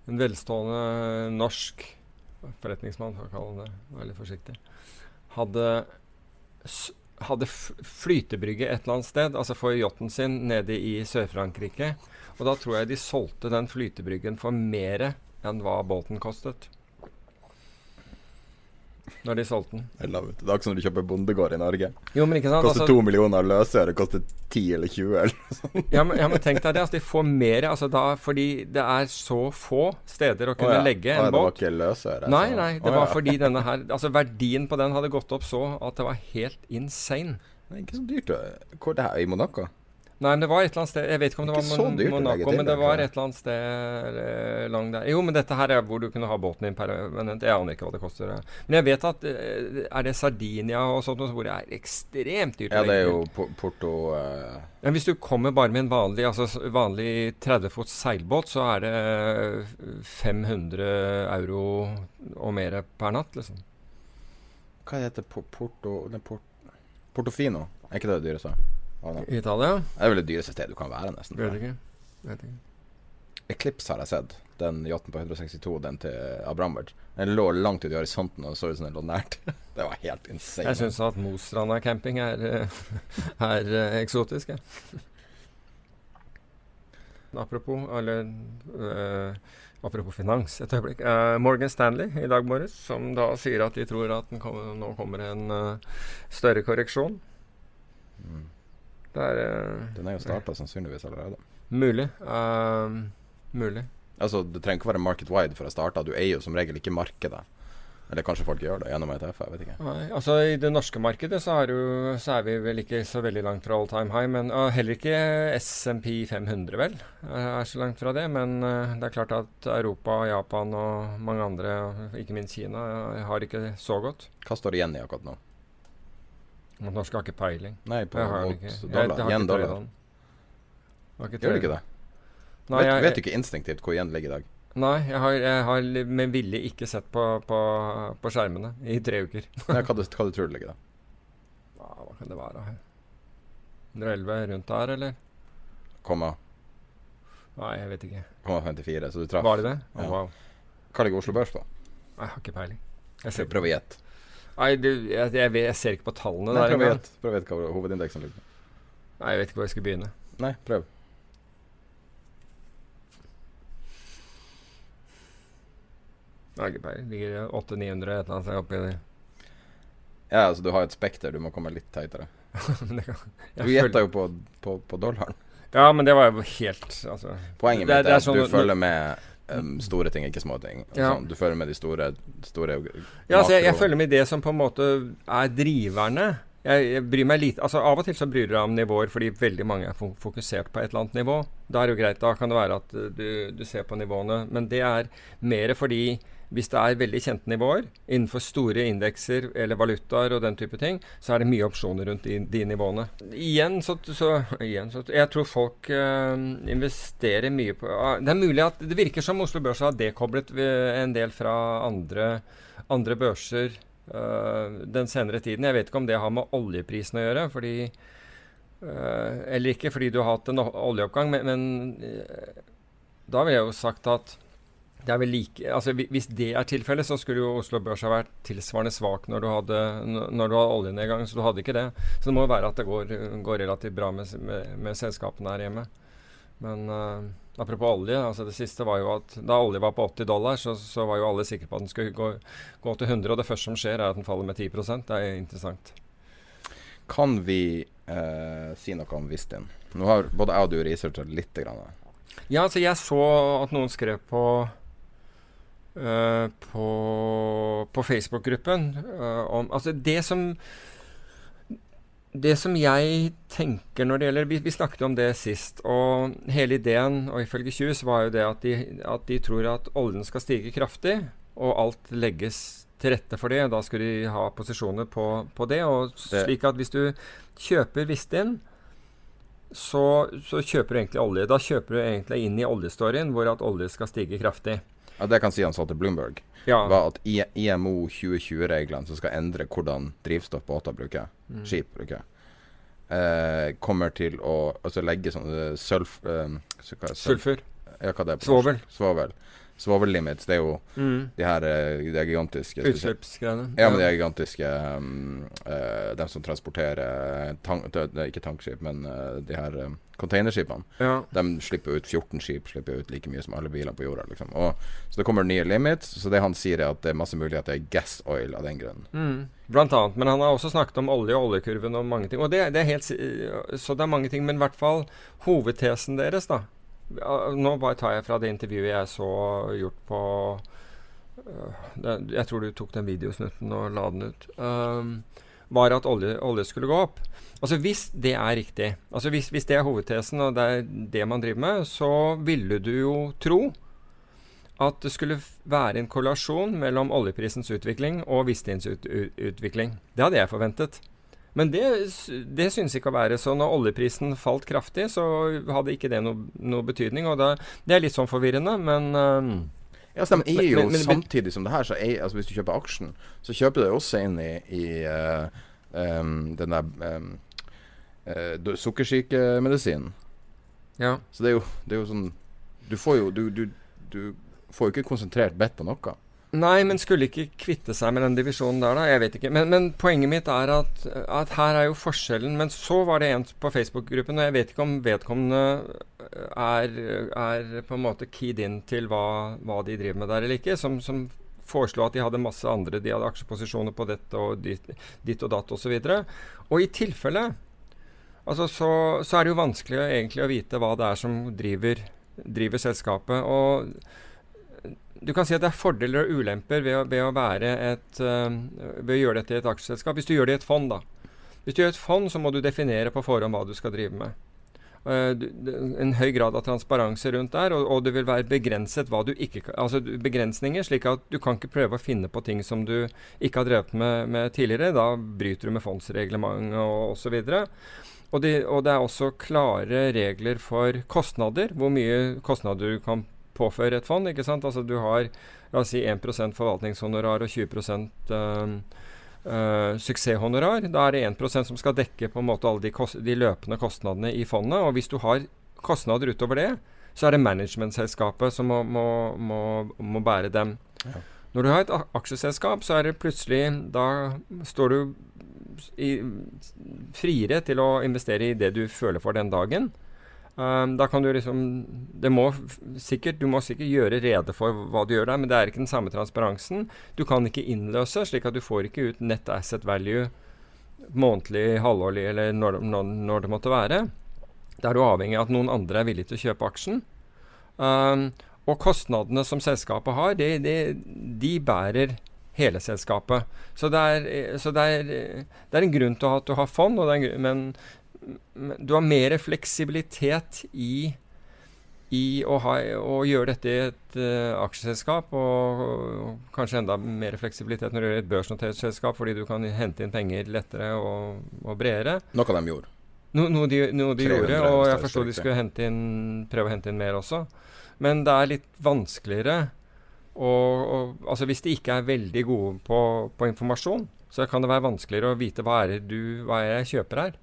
en velstående norsk forretningsmann, for å kalle det, veldig forsiktig, hadde, hadde flytebrygge et eller annet sted, altså for yachten sin, nede i Sør-Frankrike. Og da tror jeg de solgte den flytebryggen for mer enn hva båten kostet. Når de solgte den. I love it. Det er ikke som du kjøper bondegård i Norge. Jo, men ikke sant? Koster Altså- to millioner det koster ti eller 20 eller Ja, men, ja, men tenk deg det. Altså, de får mer altså da, fordi det er så få steder å kunne oh, ja. legge Å ja, en Det var båt. ikke løsøre? Nei, nei, det oh, var fordi denne her Altså verdien på den hadde gått opp så at det var helt insane. Det er ikke så dyrt. Hvor Hvor det her? I Monaco? Nei, men det var et eller annet sted Jeg vet ikke om det det var Mon dyrt Monaco, men det var et eller annet sted eh, lang der. Jo, men dette her er hvor du kunne ha båten din permanent. Jeg aner ikke hva det koster. eh. Men jeg vet at eh, Er det Sardinia og sånt hvor det er ekstremt dyrt Ja, det er jo Porto eh, Men hvis du kommer bare med en vanlig, altså vanlig 30 fots seilbåt, så er det 500 euro og mer per natt, liksom. Hva heter Porto Portofino? Er ikke det det dyreste? I Italia? Det er vel det dyreste stedet du kan være, nesten. Vet ikke. Vet ikke. Eclipse har jeg sett. Den yachten på 162, den til Abramovic. Den lå langt ute i horisonten og så ut som den lå nært. *laughs* det var helt insane. Jeg syns at Mostranda camping er, eh, *laughs* er eh, eksotisk, jeg. *laughs* Apropos, eller uh, Apropos finans, et øyeblikk. Uh, Morgan Stanley i dag morges, som da sier at de tror at kommer, nå kommer en uh, større korreksjon. Det er eh, Den er jo starta sannsynligvis allerede. mulig. Uh, mulig. Altså, Det trenger ikke være market wide for å starte. Du eier jo som regel ikke markedet. Eller kanskje folk gjør det gjennom ETF, jeg vet ikke. Nei, altså I det norske markedet så er, jo, så er vi vel ikke så veldig langt fra all time high. Men uh, heller ikke SMP 500, vel. Er er så langt fra det. Men uh, det er klart at Europa, Japan og mange andre, ikke minst Kina, eh, har ikke så godt. Hva står igjen i akkurat nå? Og Norske har ikke peiling. Nei, på Jeg har mot ikke. Dollar. jeg Yen dollar. Har Gjør du ikke det? Nei, vet, jeg, vet du ikke instinktivt hvor yen ligger i dag? Nei, jeg har, jeg har med vilje ikke sett på, på, på skjermene i tre uker. *laughs* Nei, hva, du, hva du tror du ligger da? Ja, hva kan det være? 111 rundt der, eller? Komma, Nei, jeg vet ikke. komma 54, så du traff. Var det det? Oh, wow. Hva ligger Oslo Børs på? Jeg har ikke peiling. Jeg, ser, Prøv å gjette. Nei, du, jeg, jeg, vet- jeg ser ikke på tallene Nei, der Prøv engang. Prøv å gjette hva hovedindeksen ligger på. Nei, Jeg vet ikke hvor jeg skal begynne. Nei, prøv. Peiling. Ligger 800-900 et eller annet oppi der. Ja, altså du har et spekter, du må komme litt teitere. *laughs* Kan- Du gjetta jo på, på, på dollaren. Ja, men det var jo helt altså, Poenget Det mitt det er er at sånn du følger med um, store ting, ikke små ting. Ja. Sånn, du følger med de store, store Ja, altså, jeg, jeg følger med det som på en måte er driverne. Jeg, jeg bryr meg lite altså Av og til så bryr du deg om nivåer fordi veldig mange er fokusert på et eller annet nivå. Da er det jo greit. Da kan det være at uh, du, du ser på nivåene. Men det er mer fordi hvis det er veldig kjente nivåer innenfor store indekser eller valutaer og den type ting, så er det mye opsjoner rundt de, de nivåene. Igjen så, så, igjen så Jeg tror folk øh, investerer mye på ah, Det er mulig at det virker som Oslo Børs har dekoblet eh, en del fra andre, andre børser øh, den senere tiden. Jeg vet ikke om det har med oljeprisen å gjøre, fordi Eller ikke fordi du har hatt en oljeoppgang, men, men da ville jeg jo sagt at det er vel like, altså Hvis det er tilfellet, så skulle jo Oslo Børs ha vært tilsvarende svak når du hadde, når du hadde oljenedgang. Så du hadde ikke det. Så det må jo være at det går, går relativt bra med, med, med, selskapene her hjemme. Men uh, apropos olje. altså Det siste var jo at da olje var på 80 dollar, så, så var jo alle sikre på at den skulle gå, gå, til 100. Og det første som skjer, er at den faller med 10% Det er interessant. Kan vi uh, si noe om Vistin? Nå har både jeg og du researcha litt. Grann. Ja, altså jeg så at noen skrev på Uh, på, på Facebook-gruppen. Uh, om Altså, det som Det som jeg tenker når det gjelder Vi, vi snakket om det sist, og hele ideen, og ifølge Kjus, var jo det at de, at de tror at oljen skal stige kraftig, og alt legges til rette for det. Da skulle de ha posisjoner på, på det. Og slik at hvis du kjøper Vistin, så, så, kjøper du egentlig olje. Da kjøper du egentlig inn i oljestoryen hvor at olje skal stige kraftig. Ja, Det kan si han sa til Bloomberg, ja. var at IMO 2020-reglene som skal endre hvordan drivstoff båter bruker, mm. skip bruker, eh, kommer til å altså legge sånn sølf... Eh, Sulfur. Ja, hva det er Svovel. Svovel. Svovel limits, det er jo mm. de her eh, de gigantiske Utslippsgreiene. Ja, men de gigantiske um, uh, De som transporterer tank, Ikke tankskip, men uh, de her um, containerskipene. Ja. De slipper ut 14 skip, slipper ut like mye som alle biler på jorda. Liksom. Og, så det kommer nye limits. Så det han sier, er at det er masse muligheter i gas oil av den grunn. Mm. Blant annet. Men han har også snakket om olje og oljekurven og mange ting. Og det, det er helt, så det er mange ting. Men i hvert fall hovedtesen deres, da nå bare tar jeg fra det intervjuet jeg så gjort på det, Jeg tror du tok den videosnutten og la den ut. Um, var at olje, olje, skulle gå opp. Altså Hvis det er riktig, altså hvis, hvis, det er hovedtesen og det er det man driver med, så ville du jo tro at det skulle være en korrelasjon mellom oljeprisens utvikling og Vistins ut, utvikling. Det hadde jeg forventet. Men det, det synes ikke å være. Så når oljeprisen falt kraftig, så hadde ikke det noe, noe betydning. Og det, det, er litt sånn forvirrende, men um, ja, så de er jo men, men, samtidig som det her, så eier, altså hvis du kjøper aksjen, så kjøper du også inn i, i uh, um, den der um, uh, sukkersykemedisinen. Ja. Så det er, jo, det er jo sånn Du får jo du, du, du får jo ikke konsentrert bedt på noe. Nei, men skulle ikke kvitte seg med den divisjonen der, da? Jeg vet ikke. Men, men poenget mitt er at, at, her er jo forskjellen. Men så var det en på Facebook-gruppen, og jeg vet ikke om vedkommende er, er, på en måte keyed in til hva, hva, de driver med der eller ikke, som, som foreslo at de hadde masse andre De hadde aksjeposisjoner på dette og ditt, ditt og datt osv. Og, så og i tilfelle altså så, så, er det jo vanskelig egentlig å vite hva det er som driver, driver selskapet. og du kan si at det er fordeler og ulemper ved å, ved å, et, uh, ved å gjøre dette i et aksjeselskap. Hvis du gjør det i et fond, da. Hvis du gjør et fond, så må du definere på forhånd hva du skal drive med. Uh, en høy grad av transparanse rundt der, og, og, det vil være begrenset hva du ikke Altså begrensninger, slik at du kan ikke prøve å finne på ting som du ikke har drevet med, med tidligere. Da bryter du med fondsreglementet og osv. Og, de, og det er også klare regler for kostnader, hvor mye kostnader du kan påføre et fond. ikke sant? Altså Du har la oss si 1 forvaltningshonorar og 20 øh, øh, suksesshonorar. Da er det 1 som skal dekke på en måte alle de, de, løpende kostnadene i fondet. Og hvis du har kostnader utover det, så er det managementselskapet som må, må, må, må bære dem. Ja. Når du har et aksjeselskap, så er det plutselig Da står du i, friere til å investere i det du føler for den dagen. Um, da kan du liksom det må sikkert, Du må sikkert gjøre rede for hva du gjør der, men det er ikke den samme transparensen. Du kan ikke innløse, slik at du får ikke ut net asset value månedlig, halvårlig eller når, når, når det måtte være. Da er du avhengig av at noen andre er villig til å kjøpe aksjen. Um, og kostnadene som selskapet har, det, det, de bærer hele selskapet. Så, det er, så det, er, det er, en grunn til at du har fond, en, men du har mer fleksibilitet i, i å, ha, å, gjøre dette i et uh, aksjeselskap, og, og, kanskje enda mer fleksibilitet når det gjør et børsnotert selskap, fordi du kan hente inn penger lettere og, og bredere. Noe de gjorde. No, noe de, noe de gjorde, og jeg forsto de skulle hente inn, prøve å hente inn mer også. Men det er litt vanskeligere. Og, og, altså Hvis de ikke er veldig gode på, på, informasjon, så kan det være vanskeligere å vite hva er det du, hva er jeg kjøper her.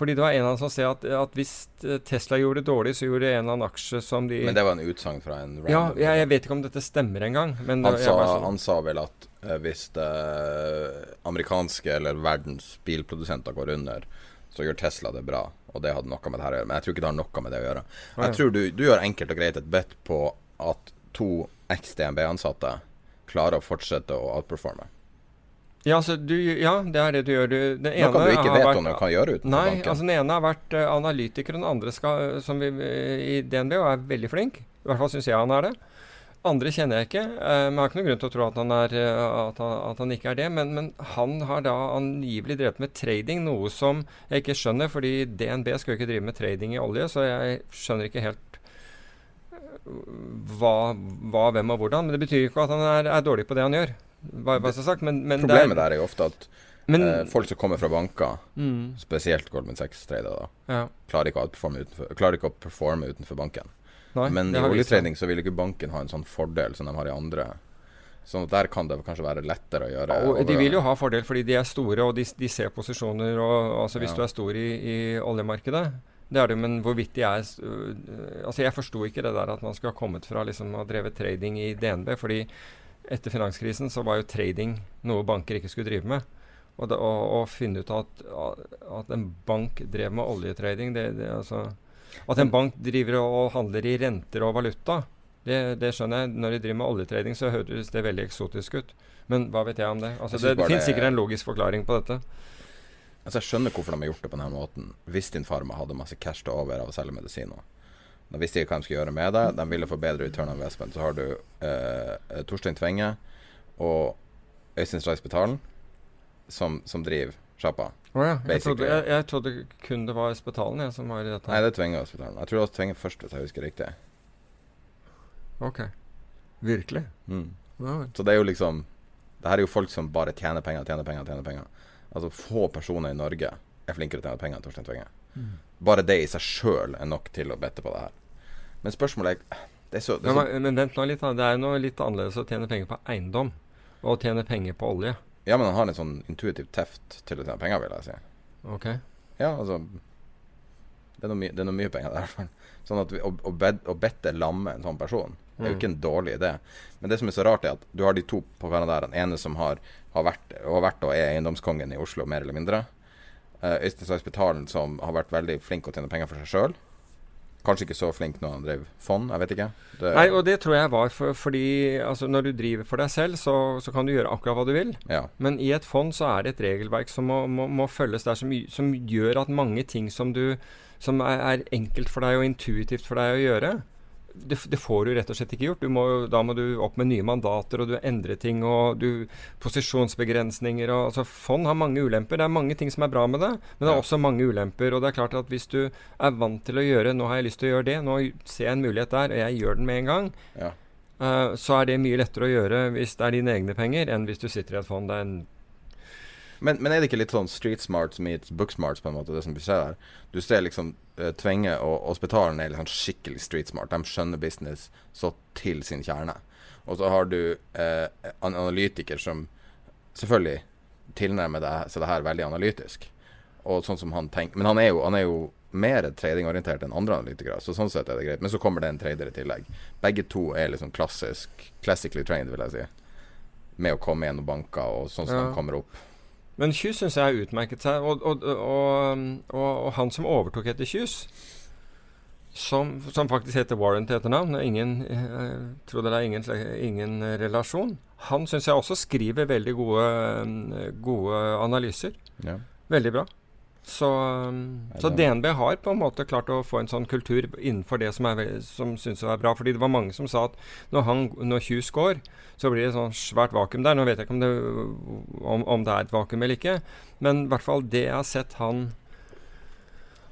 Fordi det var en av dem som sa at, at hvis eh, Tesla gjorde det dårlig, så gjorde en eller annen aksje som de Men det var en utsagn fra en Ja, jeg, jeg vet ikke om dette stemmer engang. Han, det- sa, sånn- han sa vel at uh, hvis det amerikanske eller verdens bilprodusenter går under, så gjør Tesla det bra. Og det hadde noe med det her å gjøre. Men jeg tror ikke det har noe med det å gjøre. ja. Jeg tror du, du gjør enkelt og greit et bet på at to eks-DNB-ansatte klarer å fortsette å outperforme. Ja, altså, du, ja, det er det du gjør. Du, den Noe du ikke vet vært- om du kan gjøre utenfor Nei, banken. altså den ene har vært eh, analytiker, og den andre skal, som vi, i DNB og er veldig flink. I hvert fall syns jeg han er det. Andre kjenner jeg ikke, eh, men jeg har ikke noen grunn til å tro at han, er, eh, at han, at han ikke er det. Men, men han har da angivelig drevet med trading, noe som jeg ikke skjønner. Fordi DNB skal jo ikke drive med trading i olje, så jeg skjønner ikke helt eh, hva, hva hvem og hvordan. Men det betyr jo ikke at han er, er dårlig på det han gjør. Bare, bare så sagt. Men, men Problemet der er jo ofte at men, eh, folk som kommer fra banker, mm, spesielt Goldman Sachs-tradere, ja. klarer klarer ikke å performe utenfor banken. Nei, Men i oljetrading så vil ikke banken ha en sånn fordel som de har i andre. Sånn at der kan det kanskje være lettere å gjøre. Ja, de vil jo ha fordel fordi de er store og de, de ser posisjoner. Og, altså Hvis Ja. du er stor i, i oljemarkedet, det er det, men hvorvidt de er øh, Altså Jeg forsto ikke det der at man skulle ha kommet fra liksom å ha drevet trading i DNB. fordi etter finanskrisen så var jo trading noe banker ikke skulle drive med. Og å, finne ut at, at en bank drev med oljetrading det, det, altså, At en bank driver og handler i renter og valuta, det, det skjønner jeg. Når de driver med oljetrading, så høres det veldig eksotisk ut. Men hva vet jeg om det? Altså, Jeg det det fins sikkert en logisk forklaring på dette. Altså Jeg skjønner hvorfor de har gjort det på denne måten. Hvis din farma hadde masse cash til over av å selge medisiner. Da visste ikke hva de skulle gjøre med det. De ville få bedre return on investment. Så har du eh, Torstein Tvenge og Øystein Spetalen som, som driver sjappa. Oh, ja. Jeg trodde, jeg, jeg trodde kun det var Spetalen jeg, som var i dette. Nei, det er Tvenge og Spetalen. Jeg tror det var Tvenge først, hvis jeg husker riktig. Ok. Virkelig? Mm. Ja. Så det er jo liksom Det her er jo folk som bare tjener penger, tjener penger, tjener penger. Altså Få personer i Norge er flinkere til å tjene penger enn Torstein Tvenge. Mm. Bare det i seg sjøl er nok til å bette på det her. Men spørsmålet er Det er så, det er Men, så men, men vent nå litt, da. Det er jo noe litt annerledes å tjene penger på eiendom og å tjene penger på olje. Ja, men han har en sånn intuitiv teft til å tjene penger, vil jeg si. Ok. Ja, altså Det er noe, my, det er noe mye penger der, i hvert fall. Sånn at vi, å, å, bed, å bette lamme en sånn person det er jo Mm. ikke en dårlig idé. Men det som er så rart, er at du har de to på hverandre der. Den ene som har, har, vært, har vært og er eiendomskongen i Oslo, mer eller mindre. Uh, Øystein Stray Spetalen, som har vært veldig flink å tjene penger for seg sjøl. Kanskje ikke så flink når han drev fond, jeg vet ikke. Det, Nei, og det tror jeg var for, fordi altså, når du driver for deg selv, så, så kan du gjøre akkurat hva du vil. ja. Men i et fond så er det et regelverk som må, må, må følges der, som, som gjør at mange ting som, du, som er, er enkelt for deg og intuitivt for deg å gjøre, det, det får du rett og slett ikke gjort. Du må, da må du opp med nye mandater, og du endrer ting, og du Posisjonsbegrensninger og altså Fond har mange ulemper. Det er mange ting som er bra med det, men det er Ja. også mange ulemper. Og det er klart at hvis du er vant til å gjøre Nå har jeg lyst til å gjøre det, nå ser jeg en mulighet der, og jeg gjør den med en gang. ja. Uh, så er det mye lettere å gjøre hvis det er dine egne penger, enn hvis du sitter i et fond. Det er en Men, men er det ikke litt sånn street smarts meets book smarts, på en måte, det som ser her? Du ser liksom uh, Tvenge og, og Spetalen er liksom skikkelig street smart. De skjønner business så til sin kjerne. Og så har du eh, en analytiker som selvfølgelig tilnærmer deg seg det her veldig analytisk. Og sånn som han tenker Men han er jo, han er jo mer tradingorientert enn andre analytikere, så sånn sett er det greit. Men så kommer det en trader i tillegg. Begge to er liksom klassisk classically trained, vil jeg si. Med å komme gjennom banker og sånn som Ja. de kommer opp. Men Kjus syns jeg har utmerket seg. Og, og, og, og, han som overtok etter Kjus, som, som faktisk heter Warren til etternavn Ingen, eh, tror det er ingen, ingen eh, relasjon. Han syns jeg også skriver veldig gode, gode analyser. Ja. Veldig bra. Så, um, så DNB har på en måte klart å få en sånn kultur innenfor det som, er, som syns er bra. Fordi det var mange som sa at når, han, når Hughes går, så blir det et sånn svært vakuum der. Nå vet jeg ikke om det, om, om det er et vakuum eller ikke, men i hvert fall det jeg har sett han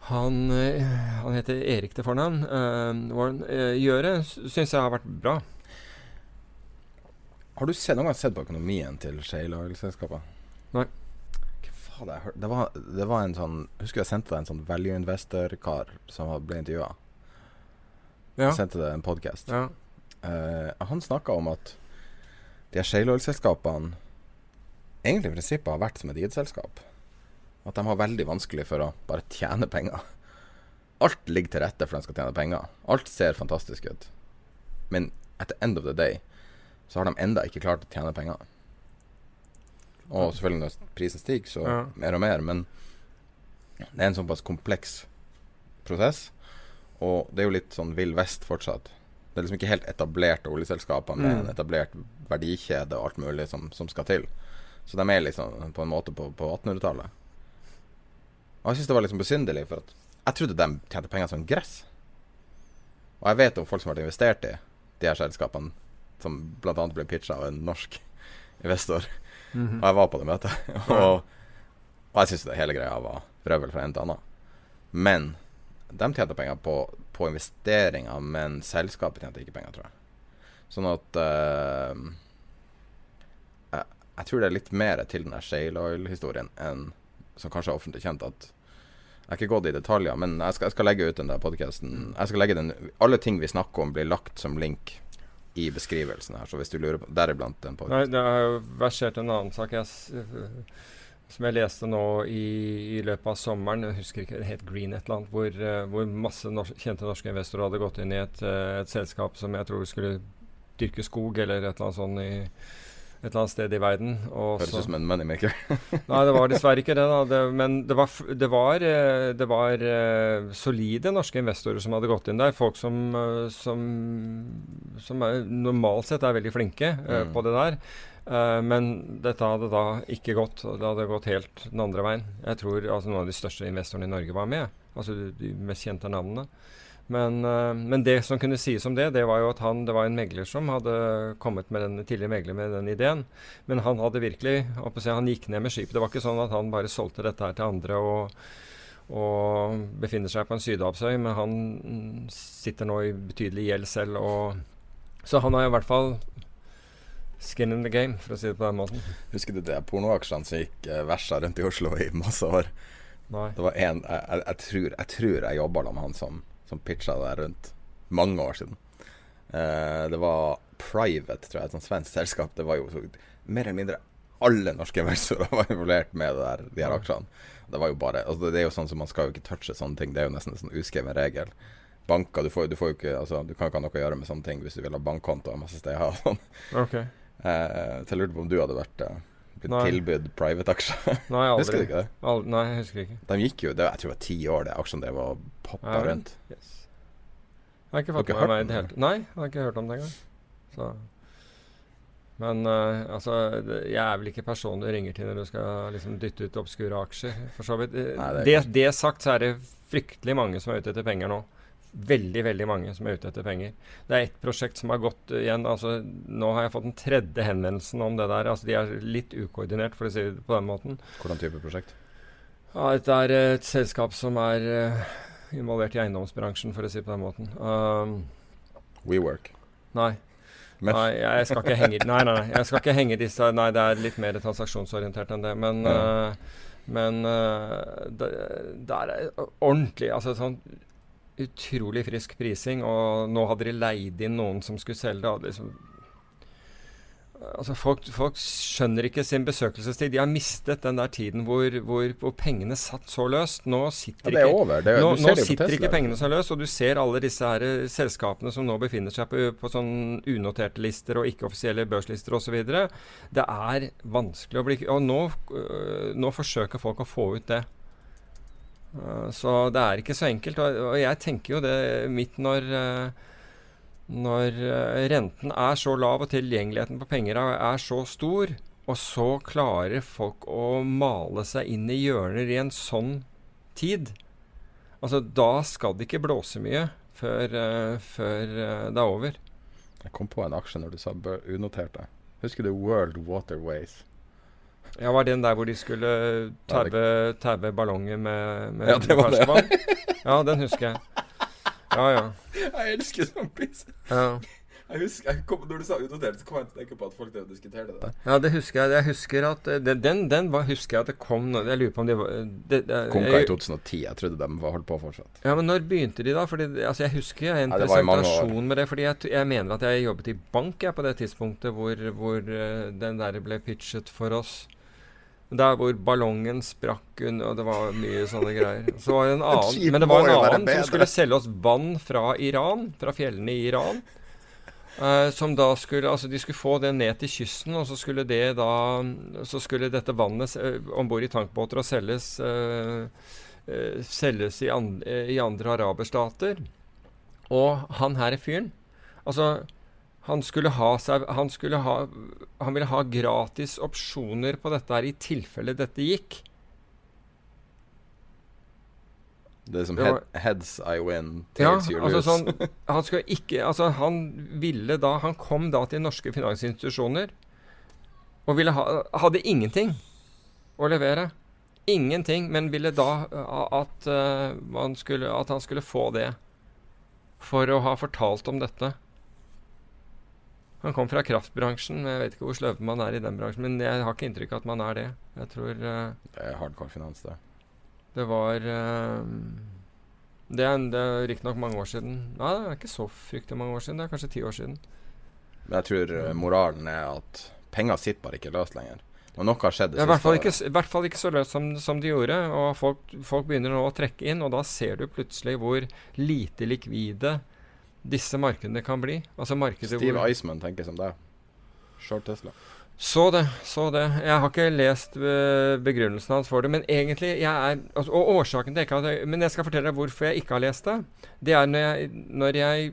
han, eh, han heter Erik til fornavn. Uh, Warren, uh, gjøre, syns jeg har vært bra. Har du sett, noen gang sett på økonomien til Shale Oil-selskapet? Nei. Faen, jeg hørt det var, det var en sånn Husker jeg sendte deg en sånn value investor-kar som ble intervjua. Ja. Jeg sendte deg en podkast. ja. han snakka om at de her Shale Oil-selskapene egentlig i prinsippet har vært som et ID-selskap. at de har veldig vanskelig for å bare tjene penger. Alt ligger til rette for at de skal tjene penger. Alt ser fantastisk ut. Men at the end of the day så har de enda ikke klart å tjene penger. Og selvfølgelig når prisen stiger, så Ja. mer og mer. Men det er en såpass kompleks prosess. Og det er jo litt sånn vill vest fortsatt. Det er liksom ikke helt etablerte oljeselskaper med Mm. en etablert verdikjede og alt mulig som, som skal til. Så de er liksom på en måte på, på 1800-tallet. Og jeg syns det var liksom besynderlig, for jeg trodde de tjente penger som gress. Og jeg vet om folk som har vært investert i de her selskapene, som bl.a. ble pitcha av en norsk *laughs* investor. Mhm. Og jeg var på det møtet. *laughs* og, og jeg syns hele greia var røvel fra en til annen. Men de tjente penger på, på investeringer, men selskapet tjente ikke penger, tror jeg. Sånn at uh, jeg, jeg tror det er litt mer til den der Shale Oil-historien enn som kanskje er offentlig kjent. at Jeg har ikke gått i detaljer, men jeg skal, jeg skal legge ut den der podkasten. Alle ting vi snakker om, blir lagt som link i beskrivelsen her. Så hvis du lurer på Deriblant den Nei, podkasten. det har versert en annen sak jeg, som jeg leste nå i, i løpet av sommeren. Jeg husker ikke, det het Green et eller annet. Hvor, øh, hvor masse norsk, kjente norske investorer hadde gått inn i et, øh, et selskap som jeg tror skulle dyrke skog eller et eller annet sånt i et eller annet sted i verden. Høres ut som en moneymaker. *laughs* Nei, det var dessverre ikke det. da. Det, men det var, det var, eh, det var eh, solide norske investorer som hadde gått inn der. Folk som, eh, som, som er, normalt sett er veldig flinke Mm. på det der. Men dette hadde da ikke gått. Det hadde gått helt den andre veien. Jeg tror altså, noen av de største investorene i Norge var med. Altså de mest kjente navnene. Men, eh, men det som kunne sies om det, det var jo at han, det var en megler som hadde kommet med den, tidligere megler med den ideen. Men han hadde virkelig Han gikk ned med skipet. Det var ikke sånn at han bare solgte dette her til andre og, og befinner seg på en sydhavsøy, men han sitter nå i betydelig gjeld selv. Og, så han har i hvert fall skin in the game, for å si det på den måten. Husker du det pornoaksjene som gikk eh, versa rundt i Oslo i masse år? Nei. Det var en Jeg, jeg, jeg, tror, jeg tror jeg jobba med han som, som pitcha det der rundt mange år siden. Eh, det var Private, tror jeg, et sånt svensk selskap. Det var jo så, mer eller mindre alle norske investorer *laughs* var involvert med det der, de her aksjene. Det var jo bare altså Det er jo sånn som Man skal jo ikke touche sånne ting. Det er jo nesten en sånn uskreven regel. Banker, du får, du får jo ikke Altså, du kan ikke ha noe å gjøre med sånne ting hvis du vil ha bankkonto og masse steder. og Sånn. Okay. Eh, så jeg lurte på om du hadde vært eh, Nei. tilbudt private-aksjer. Nei, aldri. Husker du ikke det? Aldri, nei, jeg husker ikke. De gikk jo, det, jeg tror det var ti år, det aksjene drev og poppa Ja rundt. Yes. Jeg har ikke fått med meg det hele. Nei, jeg har ikke hørt om det engang. Så. Men uh, altså, jeg er vel ikke personen du ringer til når du skal liksom dytte ut obskure aksjer, for så vidt. Nei, det det, det sagt, så er det fryktelig mange som er ute etter penger nå. Veldig, veldig mange som er ute etter penger. Det er ett prosjekt som har gått eh, igjen. altså Nå har jeg fått den tredje henvendelsen om det der. altså De er litt ukoordinert, for å si det på den måten. Hvordan type prosjekt? Ja, Dette er eh, et selskap som er eh, involvert i eiendomsbransjen, for å si det på den måten. Um, WeWork. nei. Men Nei, jeg skal ikke henge nei, nei, jeg skal ikke henge disse Nei, det er litt mer transaksjonsorientert enn det. Men, Ja. uh, men uh, det, det er ordentlig Altså sånn utrolig frisk prising, og nå hadde de leid inn noen som skulle selge det. Liksom, altså folk, folk skjønner ikke sin besøkelsestid. De har mistet den der tiden hvor, hvor, hvor pengene satt så løst. Nå ja, sitter det er ikke over. Det, er- nå, nå sitter ikke pengene så løst, og du ser alle disse her eh, selskapene som nå befinner seg på, på sånn unoterte lister og ikke-offisielle børslister osv. Det er vanskelig å bli Og nå, øh, nå forsøker folk å få ut det. Uh, så det er ikke så enkelt. Og, jeg tenker jo det midt når uh, når uh, renten er så lav og tilgjengeligheten på penger er, så stor, og så klarer folk å male seg inn i hjørner i en sånn tid Altså, da skal det ikke blåse mye før, eh, før eh, det er over. Jeg kom på en aksje når du sa unoterte. Husker du World Waterways? Ja, Var den der hvor de skulle taue, taue ballonger med, med Ja, det var det. Ja, den husker jeg. Ja, ja. Jeg elsker sånn pris. ja. Jeg husker, jeg kom, når du sa unotert, så kom jeg til å tenke på at folk diskuterte det. Ja, det husker jeg. Jeg husker at det, Den, den, var, husker jeg at det kom Jeg lurer på om de var det, det, ikke i 2010. Jeg trodde de var holdt på fortsatt. Ja, men når begynte de da? Fordi, altså, jeg husker en Ja, mange år. presentasjon med det. Fordi jeg, jeg mener at jeg jobbet i bank jeg, på det tidspunktet hvor, hvor eh, den der ble pitchet for oss. Der hvor ballongen sprakk og det var mye sånne greier. Så var det en *laughs* annen, men det var en annen som skulle selge oss vann fra Iran, fra fjellene i Iran. Eh, som da skulle Altså, de skulle få det ned til kysten, og så skulle det da Så skulle dette vannet uh, om bord i tankbåter og selges uh, uh, Selges i, an, i andre araberstater. Og han her fyren Altså han skulle ha seg Han skulle ha Han ville ha gratis opsjoner på dette her i tilfelle dette gikk. Det er som head, heads I win, Ja, you lose. altså sånn *laughs* Han skulle ikke Altså, han ville da Han kom da til norske finansinstitusjoner og ville ha Hadde ingenting å levere. Ingenting, men ville da uh, at, uh, man skulle, at han skulle få det for å ha fortalt om dette. Han kom fra kraftbransjen. Jeg vet ikke hvor sløv man er i den bransjen, men jeg har ikke inntrykk av at man er det. Jeg tror uh, det er hardcore finans, det. Det var uh, Det er, det er riktignok mange år siden. Nei, det er ikke så fryktelig mange år siden. Det er kanskje ti år siden. Men jeg tror eh, moralen er at penger sitter bare ikke løst lenger. Og noe har skjedd det Det er i hvert fall siste året. i hvert fall ikke så løst som, som de gjorde. Og folk, folk begynner nå å trekke inn, og da ser du plutselig hvor lite likvide disse markedene kan bli. Altså Steve hvor Iceman tenker som deg. Short Tesla. Så det, så det. Jeg har ikke lest eh, begrunnelsen hans for det. Men egentlig jeg er, altså, Og årsaken til ikke jeg, Men jeg skal fortelle deg hvorfor jeg ikke har lest det. Det er når jeg, når jeg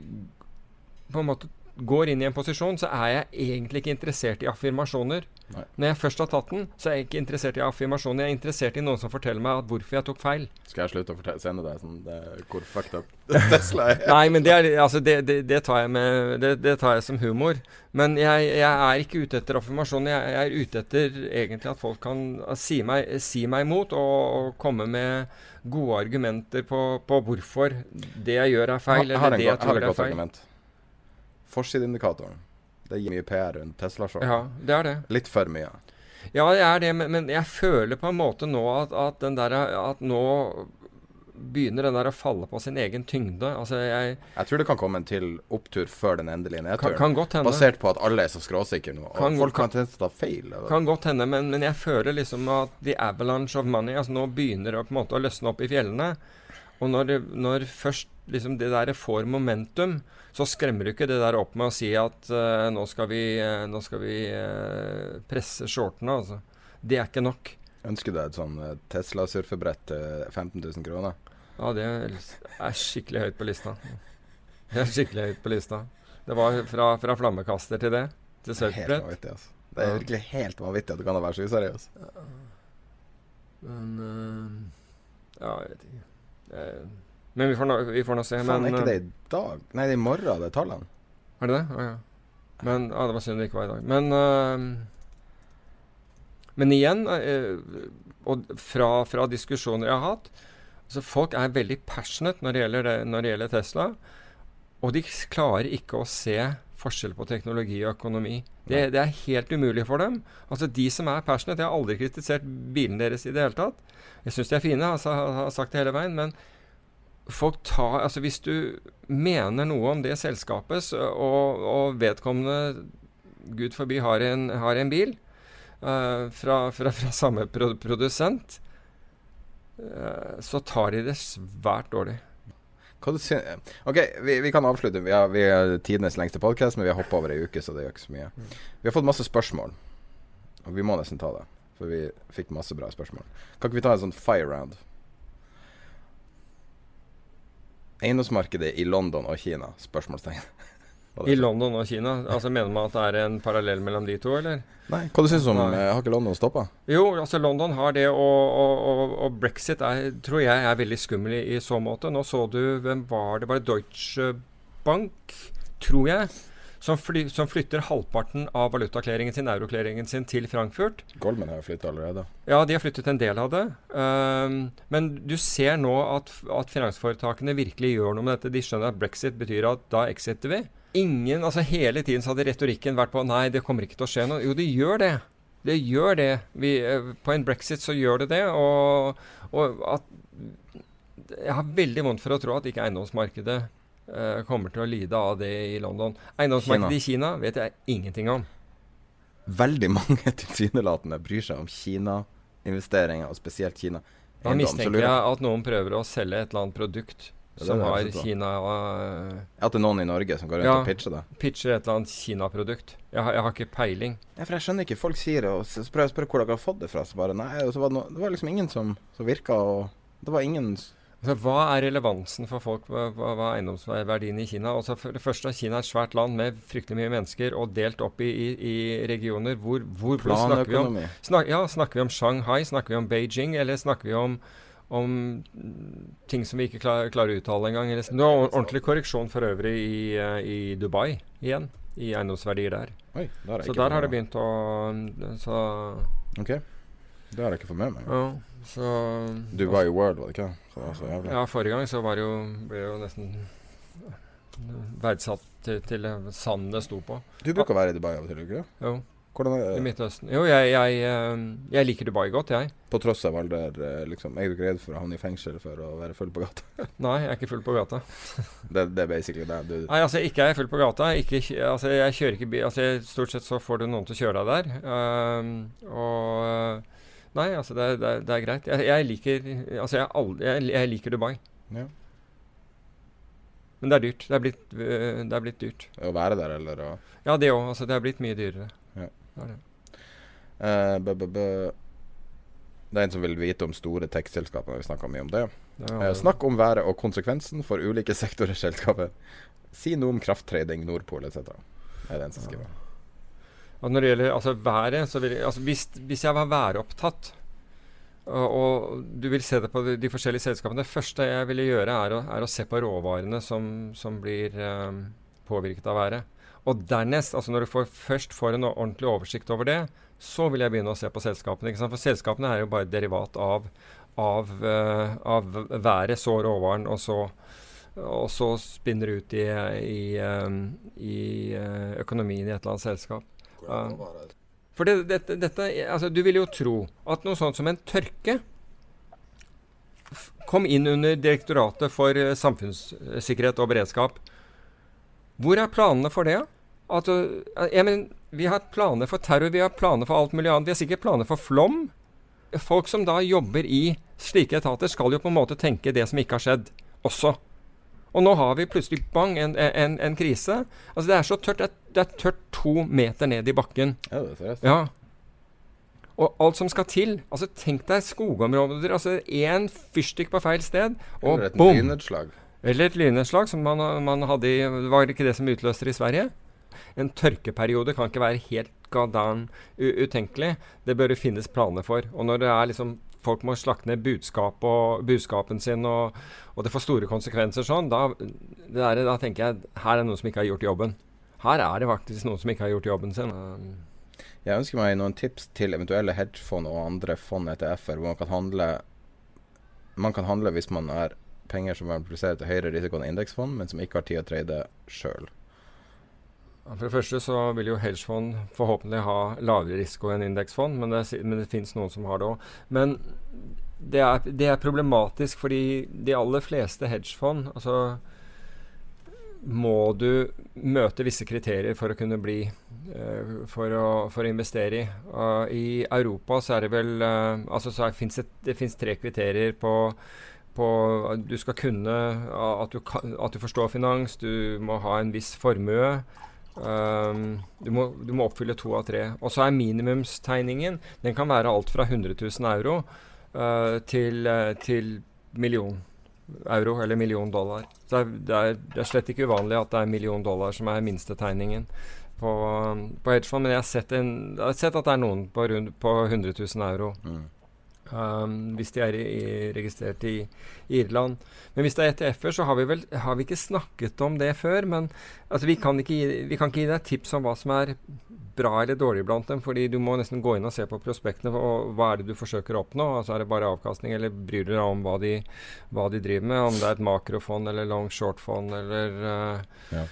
på en måte går inn i en posisjon, så er jeg egentlig ikke interessert i affirmasjoner. Nei. Når jeg først har tatt den, så er jeg ikke interessert i affirmasjoner. Jeg er interessert i noen som forteller meg hvorfor jeg tok feil. Skal jeg slutte å fortelle, sende deg sånn det, hvor fucked up *laughs* Tesla er? Nei, men det, er, altså det, det, tar jeg med, det, det tar jeg som humor. Men jeg, jeg er ikke ute etter affirmasjon. Jeg, jeg er ute etter egentlig at folk kan uh, si meg, si meg imot og, og komme med gode argumenter på, på hvorfor det jeg gjør, er feil, Jeg har eller det jeg tror er feil. argument. Forsideindikatoren. Det gir mye PR rundt Tesla-show. Ja, det er det. Litt for mye. Ja, det er det, men, men jeg føler på en måte nå at, at den der At nå begynner den der å falle på sin egen tyngde. Altså, jeg Jeg tror det kan komme en til opptur før den endelige nedturen. kan godt hende. Basert på at alle er så skråsikre nå. Og Kan- folk kan- kan tendens til å ta feil. Eller? Kan godt hende, men, men jeg føler liksom at the avalanche of money altså Nå begynner det på en måte å løsne opp i fjellene. Og når, når først liksom det der får momentum, så skremmer du ikke det der opp med å si at uh, nå skal vi, uh, nå skal vi uh, presse shortene, altså. Det er ikke nok. Ønsker du deg et sånn Tesla-surfebrett til 15 000 kroner? Ja, det er skikkelig høyt på lista. Det er skikkelig høyt på lista. Det var fra, fra flammekaster til det. Til Det er helt altså. Det er virkelig helt vanvittig at du kan være så useriøs. Men Ja, jeg vet ikke. Eh, men vi får, nå, vi får nå se. Faen, men, er ikke det eh, i dag? Nei, det er i morgen, det er tallene. Er det det? Å ja. Men ah, Det var synd det ikke var i dag. Men uh, Men igjen, uh, og fra, fra diskusjoner jeg har hatt så Folk er veldig passionate når det gjelder, det, når det gjelder Tesla. Og de klarer ikke å se forskjell på teknologi og økonomi. Det, det er helt umulig for dem. Altså De som er passionate Jeg har aldri kritisert bilen deres i det hele tatt. Jeg syns de er fine, altså, jeg har sagt det hele veien. Men folk tar Altså hvis du mener noe om det selskapet, så, og, og vedkommende Gud forbi har en, har en bil uh, fra, fra, fra samme pro produsent, uh, så tar de det svært dårlig. Ok, vi, vi kan avslutte. Vi har, vi har tidenes lengste podkast, men vi har hoppa over ei uke, så det gjør ikke så mye. Vi har fått masse spørsmål, og vi må nesten ta det. For vi fikk masse bra spørsmål. Kan ikke vi ta en sånn fire round? Eiendomsmarkedet i London og Kina? Spørsmålstegn. *laughs* I? London og Kina. Altså Mener man at det er en parallell mellom de to, eller? Nei, hva du syns om Nei. eh, Har ikke London stoppa? Jo, altså London har det, og, og, og, og brexit er, tror jeg er veldig skummel i, i så måte. Nå så du Hvem var det? Var det Deutsche Bank, tror jeg, som, fly, som flytter halvparten av valutaklæringen sin, euroklæringen sin, til Frankfurt. Goldman har jo flytta allerede. Ja, de har flyttet en del av det. Um, men du ser nå at, at finansforetakene virkelig gjør noe med dette. De skjønner at brexit betyr at da exiter vi. Ingen, altså Hele tiden så hadde retorikken vært på nei, det kommer ikke til å skje noe. Jo, det gjør det. Det gjør det. Vi, eh, på en brexit så gjør det det. Og, og at Jeg har veldig vondt for å tro at ikke eiendomsmarkedet eh, kommer til å lide av det i London. Eiendomsmarkedet i Kina vet jeg ingenting om. Veldig mange *laughs* tilsynelatende bryr seg om Kina investeringer, og spesielt Kina. Da mistenker jeg at noen prøver å selge et eller annet produkt Ja, som har. Kina uh, At det er noen i Norge som går rundt Ja. og pitcher det. Pitcher et eller annet Kina-produkt. Jeg, jeg har ikke peiling. Ja, for jeg skjønner ikke. Folk sier det, og så prøver jeg å spørre hvor dere har fått det fra. Så bare nei, og så var det, no, det var liksom ingen som, som virka og Det var ingen Altså, hva er relevansen for folk? Hva, hva er eiendomsverdien i Kina? Altså, for det første, Kina er et svært land med fryktelig mye mennesker og delt opp i, i, i regioner. Hvor, hvor, snakker vi om? Snak, ja, snakker vi om Shanghai? Snakker vi om Beijing? Eller snakker vi om, om ting som vi ikke klar, klarer å uttale engang? Du Det ordentlig korreksjon for øvrig i, eh, i Dubai igjen. I eiendomsverdier der. Oi, der Så der har det begynt å Så Ok. Det har jeg ikke fått med meg. ja. Så Dubai World, var det ikke? Så det var så jævlig. Ja, forrige gang så var det jo, ble jo nesten verdsatt til, til sanden det sto på. Du bruker å være i Dubai av og til, ikke det? Jo, Hvordan er i det? Midtøsten. Jo, jeg, jeg, eh, jeg liker Dubai godt, jeg. På tross av alder, eh, liksom. Er du ikke redd for å havne i fengsel for å være full på gata? *laughs* Nei, jeg er ikke full på gata. Det, det er basically det. Du, Nei, altså ikke er jeg full på gata. Ikke, kj- altså, jeg kjører ikke bil. Altså, jeg, stort sett så får du noen til å kjøre deg der. Ehm, og Nei, altså det, er- det, er- det er greit. Jeg, jeg liker Altså, jeg, aldri, jeg, jeg liker Dubai. ja. Men det er dyrt. Det er blitt, øh, det er blitt dyrt. Å være der, eller å Ja, det òg. Altså, det er blitt mye dyrere. Ja. Det er det. Eh, bø, bø, bø. Det er en som vil vite om store tech-selskaper. Vi snakka mye om det. Det er Eh, snakk om været og konsekvensen for ulike *laughs* sektorer i selskapet. Si noe om krafttrading, Nordpol etc. Det er den som skriver. Og når det gjelder altså, været så vil altså, hvis, hvis jeg var væropptatt, og, du vil se det på de, forskjellige selskapene Det første jeg ville gjøre, er å, er å se på råvarene som, som blir um, påvirket av været. Og dernest, altså når du får, først får en ordentlig oversikt over det, så vil jeg begynne å se på selskapene. For selskapene er jo bare derivat av, av, uh, av været, så råvaren, og så og så spinner ut i, i, um, i uh, økonomien i et eller annet selskap. Ja. For det, dette, dette altså, Du vil jo tro at noe sånt som en tørke kom inn under Direktoratet for eh, samfunnssikkerhet og beredskap. Hvor er planene for det? At, jeg mener, vi har planer for terror, vi har planer for alt mulig annet. Vi har sikkert planer for flom. Folk som da jobber i slike etater, skal jo på en måte tenke det som ikke har skjedd, også. Og nå har vi plutselig bang, en, en, en krise. Altså Det er så tørt. Det er, det er tørt to meter ned i bakken. Ja, det seriøst? Ja. Og alt som skal til altså Tenk deg skogområder. altså Én fyrstikk på feil sted, og Eller et bom! Eller et lynnedslag, som man, man hadde i Var det ikke det som utløste det i Sverige? En tørkeperiode kan ikke være helt goddamn utenkelig. Det bør det finnes planer for. Og når det er liksom folk må slakte ned budskap og, budskapen sin, og, og det får store konsekvenser sånn, da, der, da tenker jeg her er det noen som ikke har gjort jobben. Her er det faktisk noen som ikke har gjort jobben sin. Jeg ønsker meg noen tips til eventuelle hedgefond og andre fond ETF-er hvor man kan handle Man kan handle hvis man er penger som er produsert til høyere risiko enn indeksfond, men som ikke har tid å trade sjøl. For det første så vil jo hedgefond forhåpentlig ha lavere risiko enn indeksfond, men det, men det finnes noen som har det òg. Men det er, det er problematisk fordi de aller fleste hedgefond altså må du møte visse kriterier for å kunne bli eh, for, å, for å investere i. Og I Europa så er det vel eh, altså så finnes det, det finnes tre kriterier på på Du skal kunne at du, kan, at du forstår finans, du må ha en viss formue. Um, du, må, du må oppfylle to av tre. Og så er minimumstegningen Den kan være alt fra 100 000 euro uh, til, uh, til million euro eller million dollar. Det er, det, er, det er slett ikke uvanlig at det er million dollar som er minstetegningen på, på hedgefond. Men jeg har, sett en, jeg har sett at det er noen på, rund, på 100 000 euro. Mm. Um, hvis de er i, i, registrert i, i Irland. Men hvis det er ETF-er, så har vi vel har vi ikke snakket om det før. Men altså, vi, kan ikke gi, vi kan ikke gi deg tips om hva som er bra eller dårlig blant dem. fordi du må nesten gå inn og se på prospektene. og Hva er det du forsøker å oppnå? altså Er det bare avkastning, eller bryr du deg om hva de, hva de driver med? Om det er et makrofond eller long short-fond eller uh, Ja.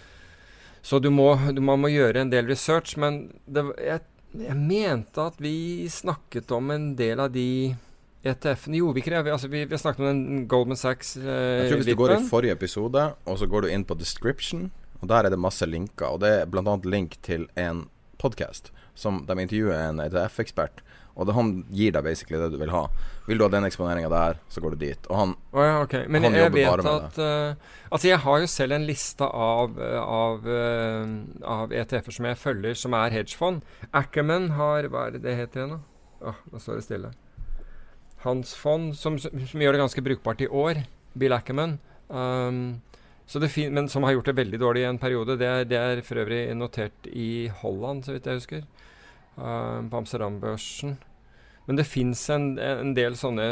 Så du må, du, man må gjøre en del research. Men det, jeg, jeg mente at vi snakket om en del av de ETF-ene Jo, vi krever, altså, vi, vi snakket om den Goldman Sachs eh, Jeg tror hvis du går i forrige episode, og så går du inn på description, og der er det masse linker. Og det er bl.a. link til en podcast, som de intervjuer en ETF-ekspert. Og det, han gir deg basically det du vil ha. Vil du ha den eksponeringa der, så går du dit. Og han oh ja, okay. Men Han jeg jobber vet at uh, Altså, jeg har jo selv en liste av, eh, av, uh, av ETF-er som jeg følger, som er hedgefond. Ackerman har Hva er det det heter igjen, da? Åh, nå står det stille. Hans fond, som, som, gjør det ganske brukbart i år. Bill Ackerman. Um, så det fin men som har gjort det veldig dårlig i en periode. Det er, det er for øvrig notert i Holland, så vidt jeg husker. Uh, på Amsterdam-børsen. Men det fins en, en, del sånne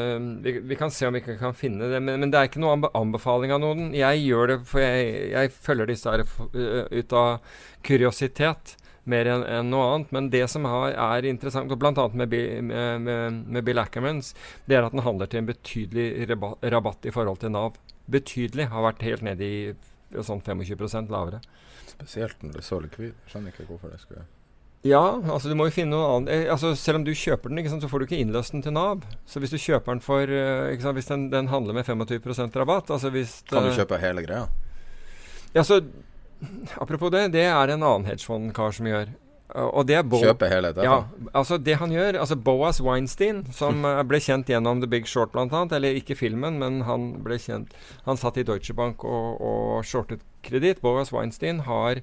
vi, vi, kan se om vi ikke kan finne det. Men, men det er ikke noe anbefaling av noen. Jeg gjør det for jeg, jeg følger disse her uh, ut av kuriositet mer enn en noe annet. Men det som har, er interessant, og bl.a. Med, med, med, med Bill Ackermans, det er at den handler til en betydelig rabatt, rabatt i forhold til Nav. Betydelig. Har vært helt nede i sånn 25% lavere. Spesielt når det er så likvid. Skjønner ikke hvorfor det skulle ja, altså du må jo finne noe annet. Altså, selv om du kjøper den, sant, så får du ikke innløst den til Nav. Så hvis du kjøper den for uh, sant, Hvis den, den, handler med 25% rabatt altså hvis Kan du kjøpe hele greia? Ja, så Apropos det, det er en annen hedgefondkar som gjør. Og det er Bo Kjøpe hele dette? Ja, altså det han gjør altså Boas Weinstein, som *laughs* ble kjent gjennom The Big Short bl.a., eller ikke filmen, men han ble kjent Han satt i Deutsche Bank og, og shortet kreditt. Boas Weinstein har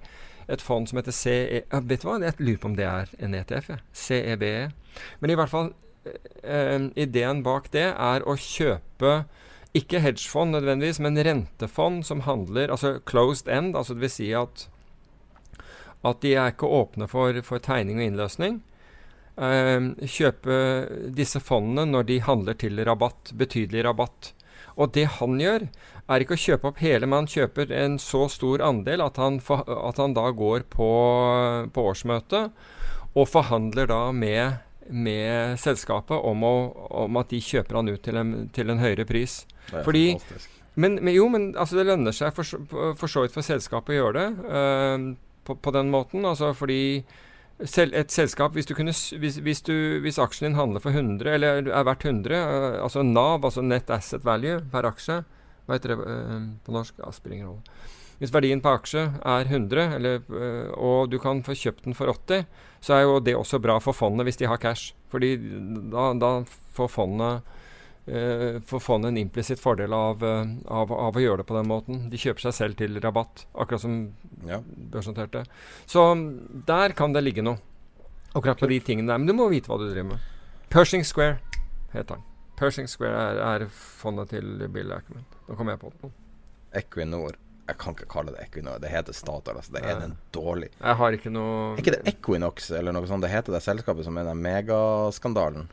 et fond som heter CE... Vet du hva, jeg lurer på om det er en ETF. Ja. CEBE. Men i hvert fall eh, Ideen bak det er å kjøpe ikke hedgefond nødvendigvis, men rentefond som handler Altså closed end, altså det vil si at at de er ikke åpne for, for tegning og innløsning. Eh, kjøpe disse fondene når de handler til rabatt, betydelig rabatt. Og det han gjør, er ikke å kjøpe opp hele, men han kjøper en så stor andel at han, for, at han da går på, på årsmøtet og forhandler da med, med selskapet om, å, om, at de kjøper han ut til en, til en høyere pris. Fordi, men, men, jo, men altså, det lønner seg for, for så vidt for selskapet å gjøre det øh, på, på den måten. Altså fordi sel, et selskap, hvis, du kunne, hvis, hvis, du, hvis aksjen din handler for 100, eller er verdt 100, øh, altså NAV, altså Net Asset Value per aksje Hva heter det øh, på norsk? Ja, spiller ingen rolle. Hvis verdien på aksje er 100, eller, øh, og du kan få kjøpt den for 80, så er jo det også bra for fondet hvis de har cash. Fordi da, da får fondet eh, får fondet en implisitt fordel av, eh, av, av å gjøre det på den måten. De kjøper seg selv til rabatt, akkurat som Ja. børsnoterte. Så der kan det ligge noe. Akkurat på de tingene der. Men du må vite hva du driver med. Pershing Square heter den. Pershing Square er, er fondet til Bill Ackerman. Nå kommer jeg på det. Equinor Jeg kan ikke kalle det Equinor. Det heter Statoil. Altså. Det er den dårlig. Jeg har ikke noe Er ikke det Equinox eller noe sånt? Det heter det selskapet som er den megaskandalen,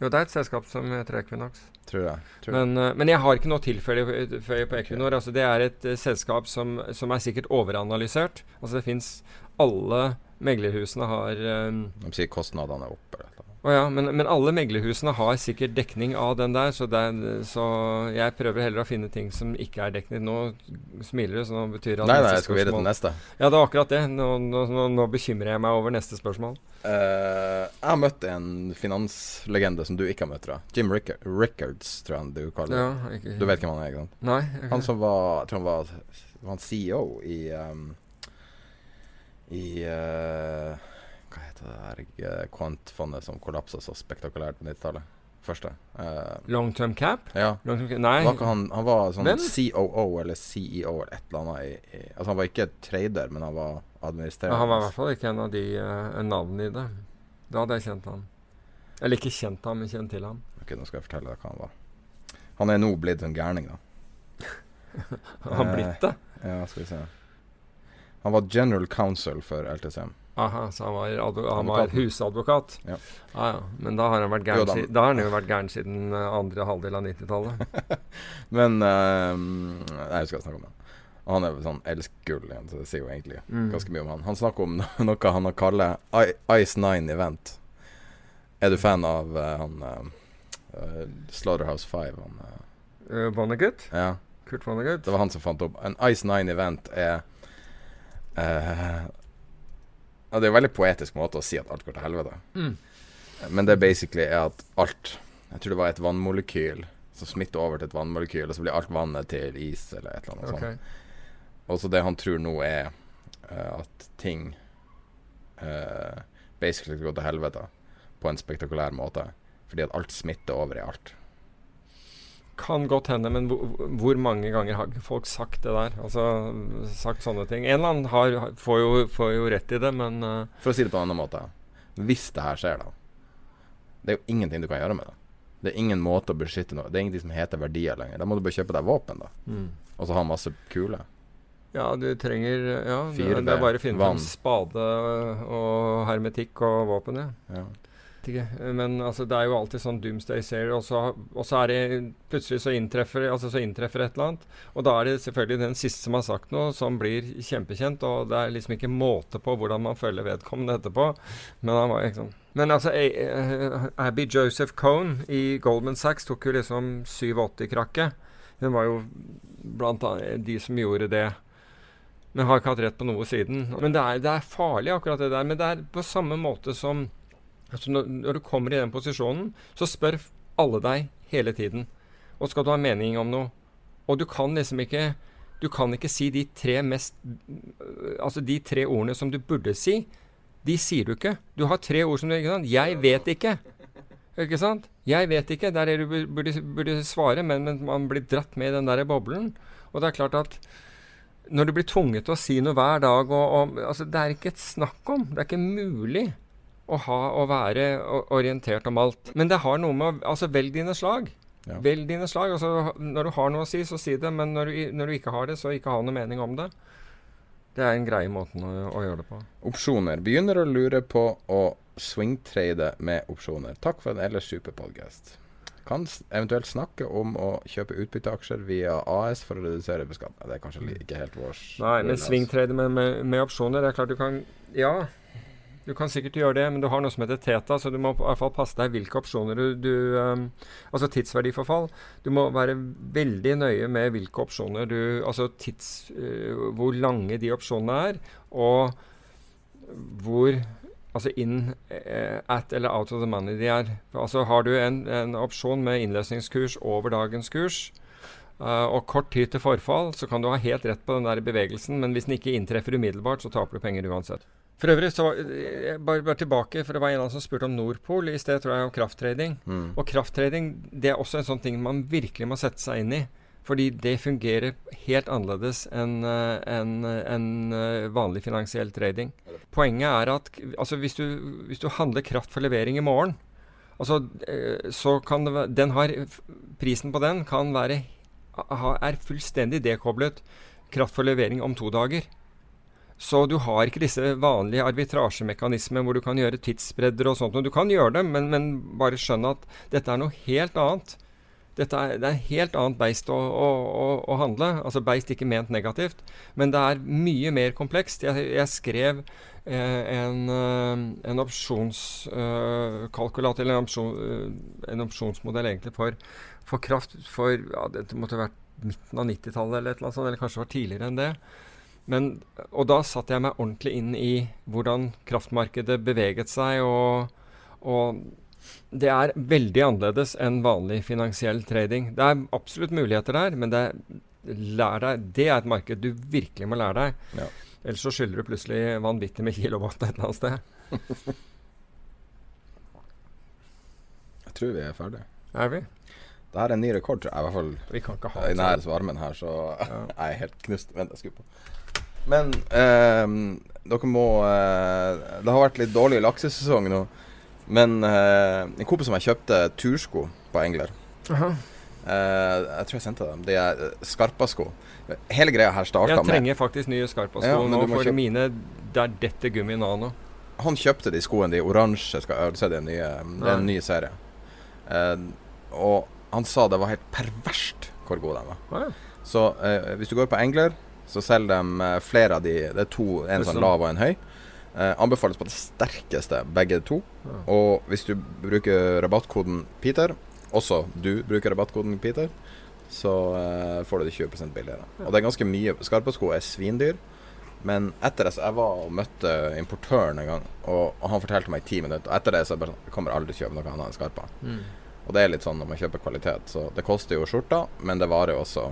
Jo, det er et selskap som heter Equinox. tror jeg. Tror jeg. Men, eh, men jeg har ikke noe tilfelle på Equinor. Altså, det er et eh, selskap som, som er sikkert overanalysert. Altså, det fins Alle meglerhusene har um, De sier kostnadene er oppe. Å ja, men, men alle meglerhusene har sikkert dekning av den der, så, er, så jeg prøver heller å finne ting som ikke er dekning. Nå smiler du, så nå betyr det at Nei, nei, jeg skal videre til neste. Ja, det er akkurat det. Nå, nå, nå, bekymrer jeg meg over neste spørsmål. Uh, jeg har møtt en finanslegende som du ikke har møtt. tror jeg. Jim Rick Rickards, tror jeg du kaller det. Ja, ikke, Du vet hvem han er, ikke sant? Nei. okay. Han som var Jeg tror han var, var han CEO i um, I uh, Hva heter det her eh, kvantfondet som kollapsa så spektakulært på 90-tallet? Første. Uh, Long term cap? ja. Long term cap? Nei. Var han, han var sånn Hvem? COO eller CEO eller et eller annet i, i Altså Han var ikke trader, men han var Ja, administrerende. han var i hvert fall ikke en av de uh, navnene i det. Da hadde jeg kjent han. Eller ikke kjent ham, men kjent til ham. Ok, Nå skal jeg fortelle deg hva han var. Han er nå blitt en gærning, da. *laughs* Han har Eh, blitt det. Ja, skal vi se. Han var general counsel for LTCM. Aha, så han var, han var husadvokat? Ja. Ah, ja. Men da har han vært gæren, si da har han jo vært gæren siden eh, andre halvdel av 90-tallet. *laughs* Men uh, Nei, jeg skal snakke om det. Han er sånn elskgull igjen, så det sier jo egentlig Mm. ganske mye om han. Han snakker om *laughs* noe han har kaller Ice Nine Event. Er du fan av uh, han eh, Slaughterhouse Five? Han, Uh, Vonnegut? ja, Kurt Vonnegut? det var han som fant opp En Ice Nine Event er ja, Det er en veldig poetisk måte å si at alt går til helvete. Mm. Men det basically er at alt Jeg tror det var et vannmolekyl som smitter over til et vannmolekyl, og så blir alt vannet til is eller et eller annet sånt. Og så det han tror nå er uh, at ting uh, basically skal gå til helvete på en spektakulær måte. Fordi at alt smitter over i alt. Kan godt hende, men hvor, hvor mange ganger har folk sagt det der? Altså sagt sånne ting. En eller annen har, får, jo, får, jo, rett i det, men uh, For å si det på en annen måte. Hvis det her skjer, da. Det er jo ingenting du kan gjøre med det. Det er ingen måte å beskytte noe Det er ingenting som heter verdier lenger. Da må du bare kjøpe deg våpen, da. Mm. Og så ha masse kuler. Ja, du trenger Ja, Fire, det, er bare å finne fram spade og hermetikk og våpen, ja. ja ikke. Men altså, det er jo alltid sånn doomsday-serier, og, og, så er det plutselig så inntreffer, altså, så inntreffer et eller annet. Og da er det selvfølgelig den siste som har sagt noe, som blir kjempekjent. Og det er liksom ikke måte på hvordan man følger vedkommende etterpå. Men han var liksom men altså, Abby Joseph Cohn i Goldman Sachs tok jo liksom 87-krakket. Hun var jo blant annet de som gjorde det. Men har ikke hatt rett på noe siden. Men det er, det er farlig, akkurat det der. Men det er på samme måte som Altså når, når, du kommer i den posisjonen, så spør alle deg hele tiden. Og skal du ha mening om noe. Og du kan liksom ikke Du kan ikke si de tre mest Altså de tre ordene som du burde si. De sier du ikke. Du har tre ord som du ikke sant? 'Jeg vet ikke'. Ikke sant? 'Jeg vet ikke'. Det er du burde, burde svare, men, men, man blir dratt med i den der boblen. Og det er klart at når du blir tvunget til å si noe hver dag og, og, altså Det er ikke et snakk om. Det er ikke mulig å ha og være orientert om alt. Men det har noe med Altså, velg dine slag. Ja. Velg dine slag. Altså, når du har noe å si, så si det. Men når du, når du, ikke har det, så ikke ha noe mening om det. Det er en greie måte å, å gjøre det på. Opsjoner. Begynner å lure på å swingtrade med opsjoner. Takk for en ellers super podcast. Kan eventuelt snakke om å kjøpe utbytteaksjer via AS for å redusere beskatning. Det er kanskje ikke helt vår Nei, men swingtrade med, med, med opsjoner, det er klart du kan Ja. Du kan sikkert gjøre det, men du har noe som heter Teta, så du må i hvert fall passe deg hvilke opsjoner du, du um, Altså tidsverdiforfall. Du må være veldig nøye med hvilke opsjoner du Altså tids, uh, hvor lange de opsjonene er, og hvor Altså in, uh, at eller out of the money de er. Altså Har du en, en opsjon med innløsningskurs over dagens kurs, Uh, og kort tid til forfall, så kan du ha helt rett på den der bevegelsen, men hvis den ikke inntreffer umiddelbart, så taper du penger uansett. For øvrig, så eh, bare, bare, tilbake, for det var en som spurte om Nordpol i sted, tror jeg, om krafttrading. Mm. Og krafttrading det er også en sånn ting man virkelig må sette seg inn i. Fordi det fungerer helt annerledes enn en, en, uh, vanlig finansiell trading. Poenget er at altså, hvis, du, hvis, du, handler kraft for levering i morgen, altså, så kan det, den har, prisen på den kan være er fullstendig dekoblet kraft for levering om to dager. Så du har ikke disse vanlige arbitrasjemekanismene hvor du kan gjøre tidsbredder og sånt. Og du kan gjøre det, men, men bare skjønn at dette er noe helt annet. Dette er, det er helt annet beist å, å, å, å, handle. Altså beist ikke ment negativt, men det er mye mer komplekst. Jeg, jeg skrev eh, en, eh, en opsjonskalkulator, eh, eller en, opsjon, en, opsjonsmodell egentlig for, for kraft for ja, Det måtte vært midten av 90-tallet eller eller eller kanskje var tidligere enn det. Men, og da satte jeg meg ordentlig inn i hvordan kraftmarkedet beveget seg. Og, og, det er veldig annerledes enn vanlig finansiell trading. Det er absolutt muligheter der, men det, deg, det er et marked du virkelig må lære deg. Ja. Ellers så skylder du plutselig vanvittig med kilowatt et eller annet sted. *laughs* jeg tror vi er ferdige. Er vi? Det her er en ny rekord, tror jeg. I hvert fall vi kan ikke ha i nær varmen her, så ja. *laughs* jeg er helt knust. Vent, jeg skrur på. Men eh, dere må eh, Det har vært litt dårlig laksesesong nå. Men eh, en kompis som jeg kjøpte tursko på Engler. Uh -huh. jeg tror jeg sendte dem. De er skarpasko. Skarpa-sko. Hele greia her starta med Jeg trenger faktisk nye Skarpa-sko ja, nå, for kjøp... mine der detter gummi nano. Han kjøpte de skoene, de oransje. Skal, det, er en ny, det er en ny serie. Uh, og han sa det var helt perverst hvor gode de var. Ah, ja. Så eh, hvis du går på Engler så selger de uh, flere av de Det er to, en sånn lav og en høy. Eh, anbefales på det sterkeste, begge to. Ja. Og hvis du bruker rabattkoden Peter, også du bruker rabattkoden Peter, så eh, får du det 20 billigere. Ja. Og det er ganske mye. Skarpe sko er svindyr. Men etter det så jeg var og møtte importøren en gang, og, og han fortalte meg i ti minutter. Og etter det så jeg sånn Jeg kommer aldri til å kjøpe noe annet enn Skarpa. Mm. Og det er litt sånn når man kjøper kvalitet. Så det koster jo skjorta, men det varer jo også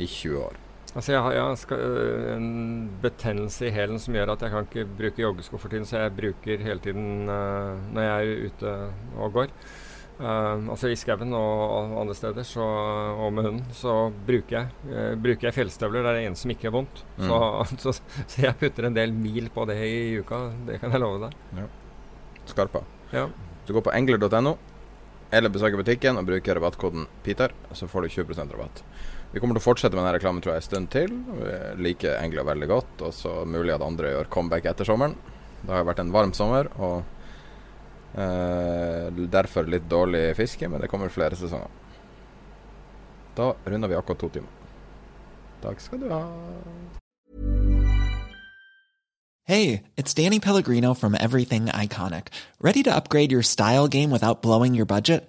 i 20 år. Altså jeg har, jeg skal, øh, en betennelse i hælen som gjør at jeg kan ikke bruke joggesko for tiden, så jeg bruker hele tiden uh, når jeg er ute og går. Uh, altså i skauen og andre steder, så, og med hunden, så bruker jeg, uh, bruker jeg fjellstøvler. Det er det eneste som ikke er vondt. Mm. Så, *laughs* så, så, jeg putter en del mil på det i uka, det kan jeg love deg. Ja. Skarpa. Ja. Du går på engler.no eller besøker butikken og bruker rabattkoden PETER, så får du 20% rabatt. Vi kommer til å fortsette med denne reklamen tror jeg en stund til. Vi liker Engler veldig godt. Og så mulig at andre gjør comeback etter sommeren. Det har vært en varm sommer, og eh, derfor litt dårlig fiske, men det kommer flere sesonger. Da runder vi akkurat to timer. Takk skal du ha. Hey, it's Danny Pellegrino from Everything Iconic. Ready to upgrade your style game without blowing your budget?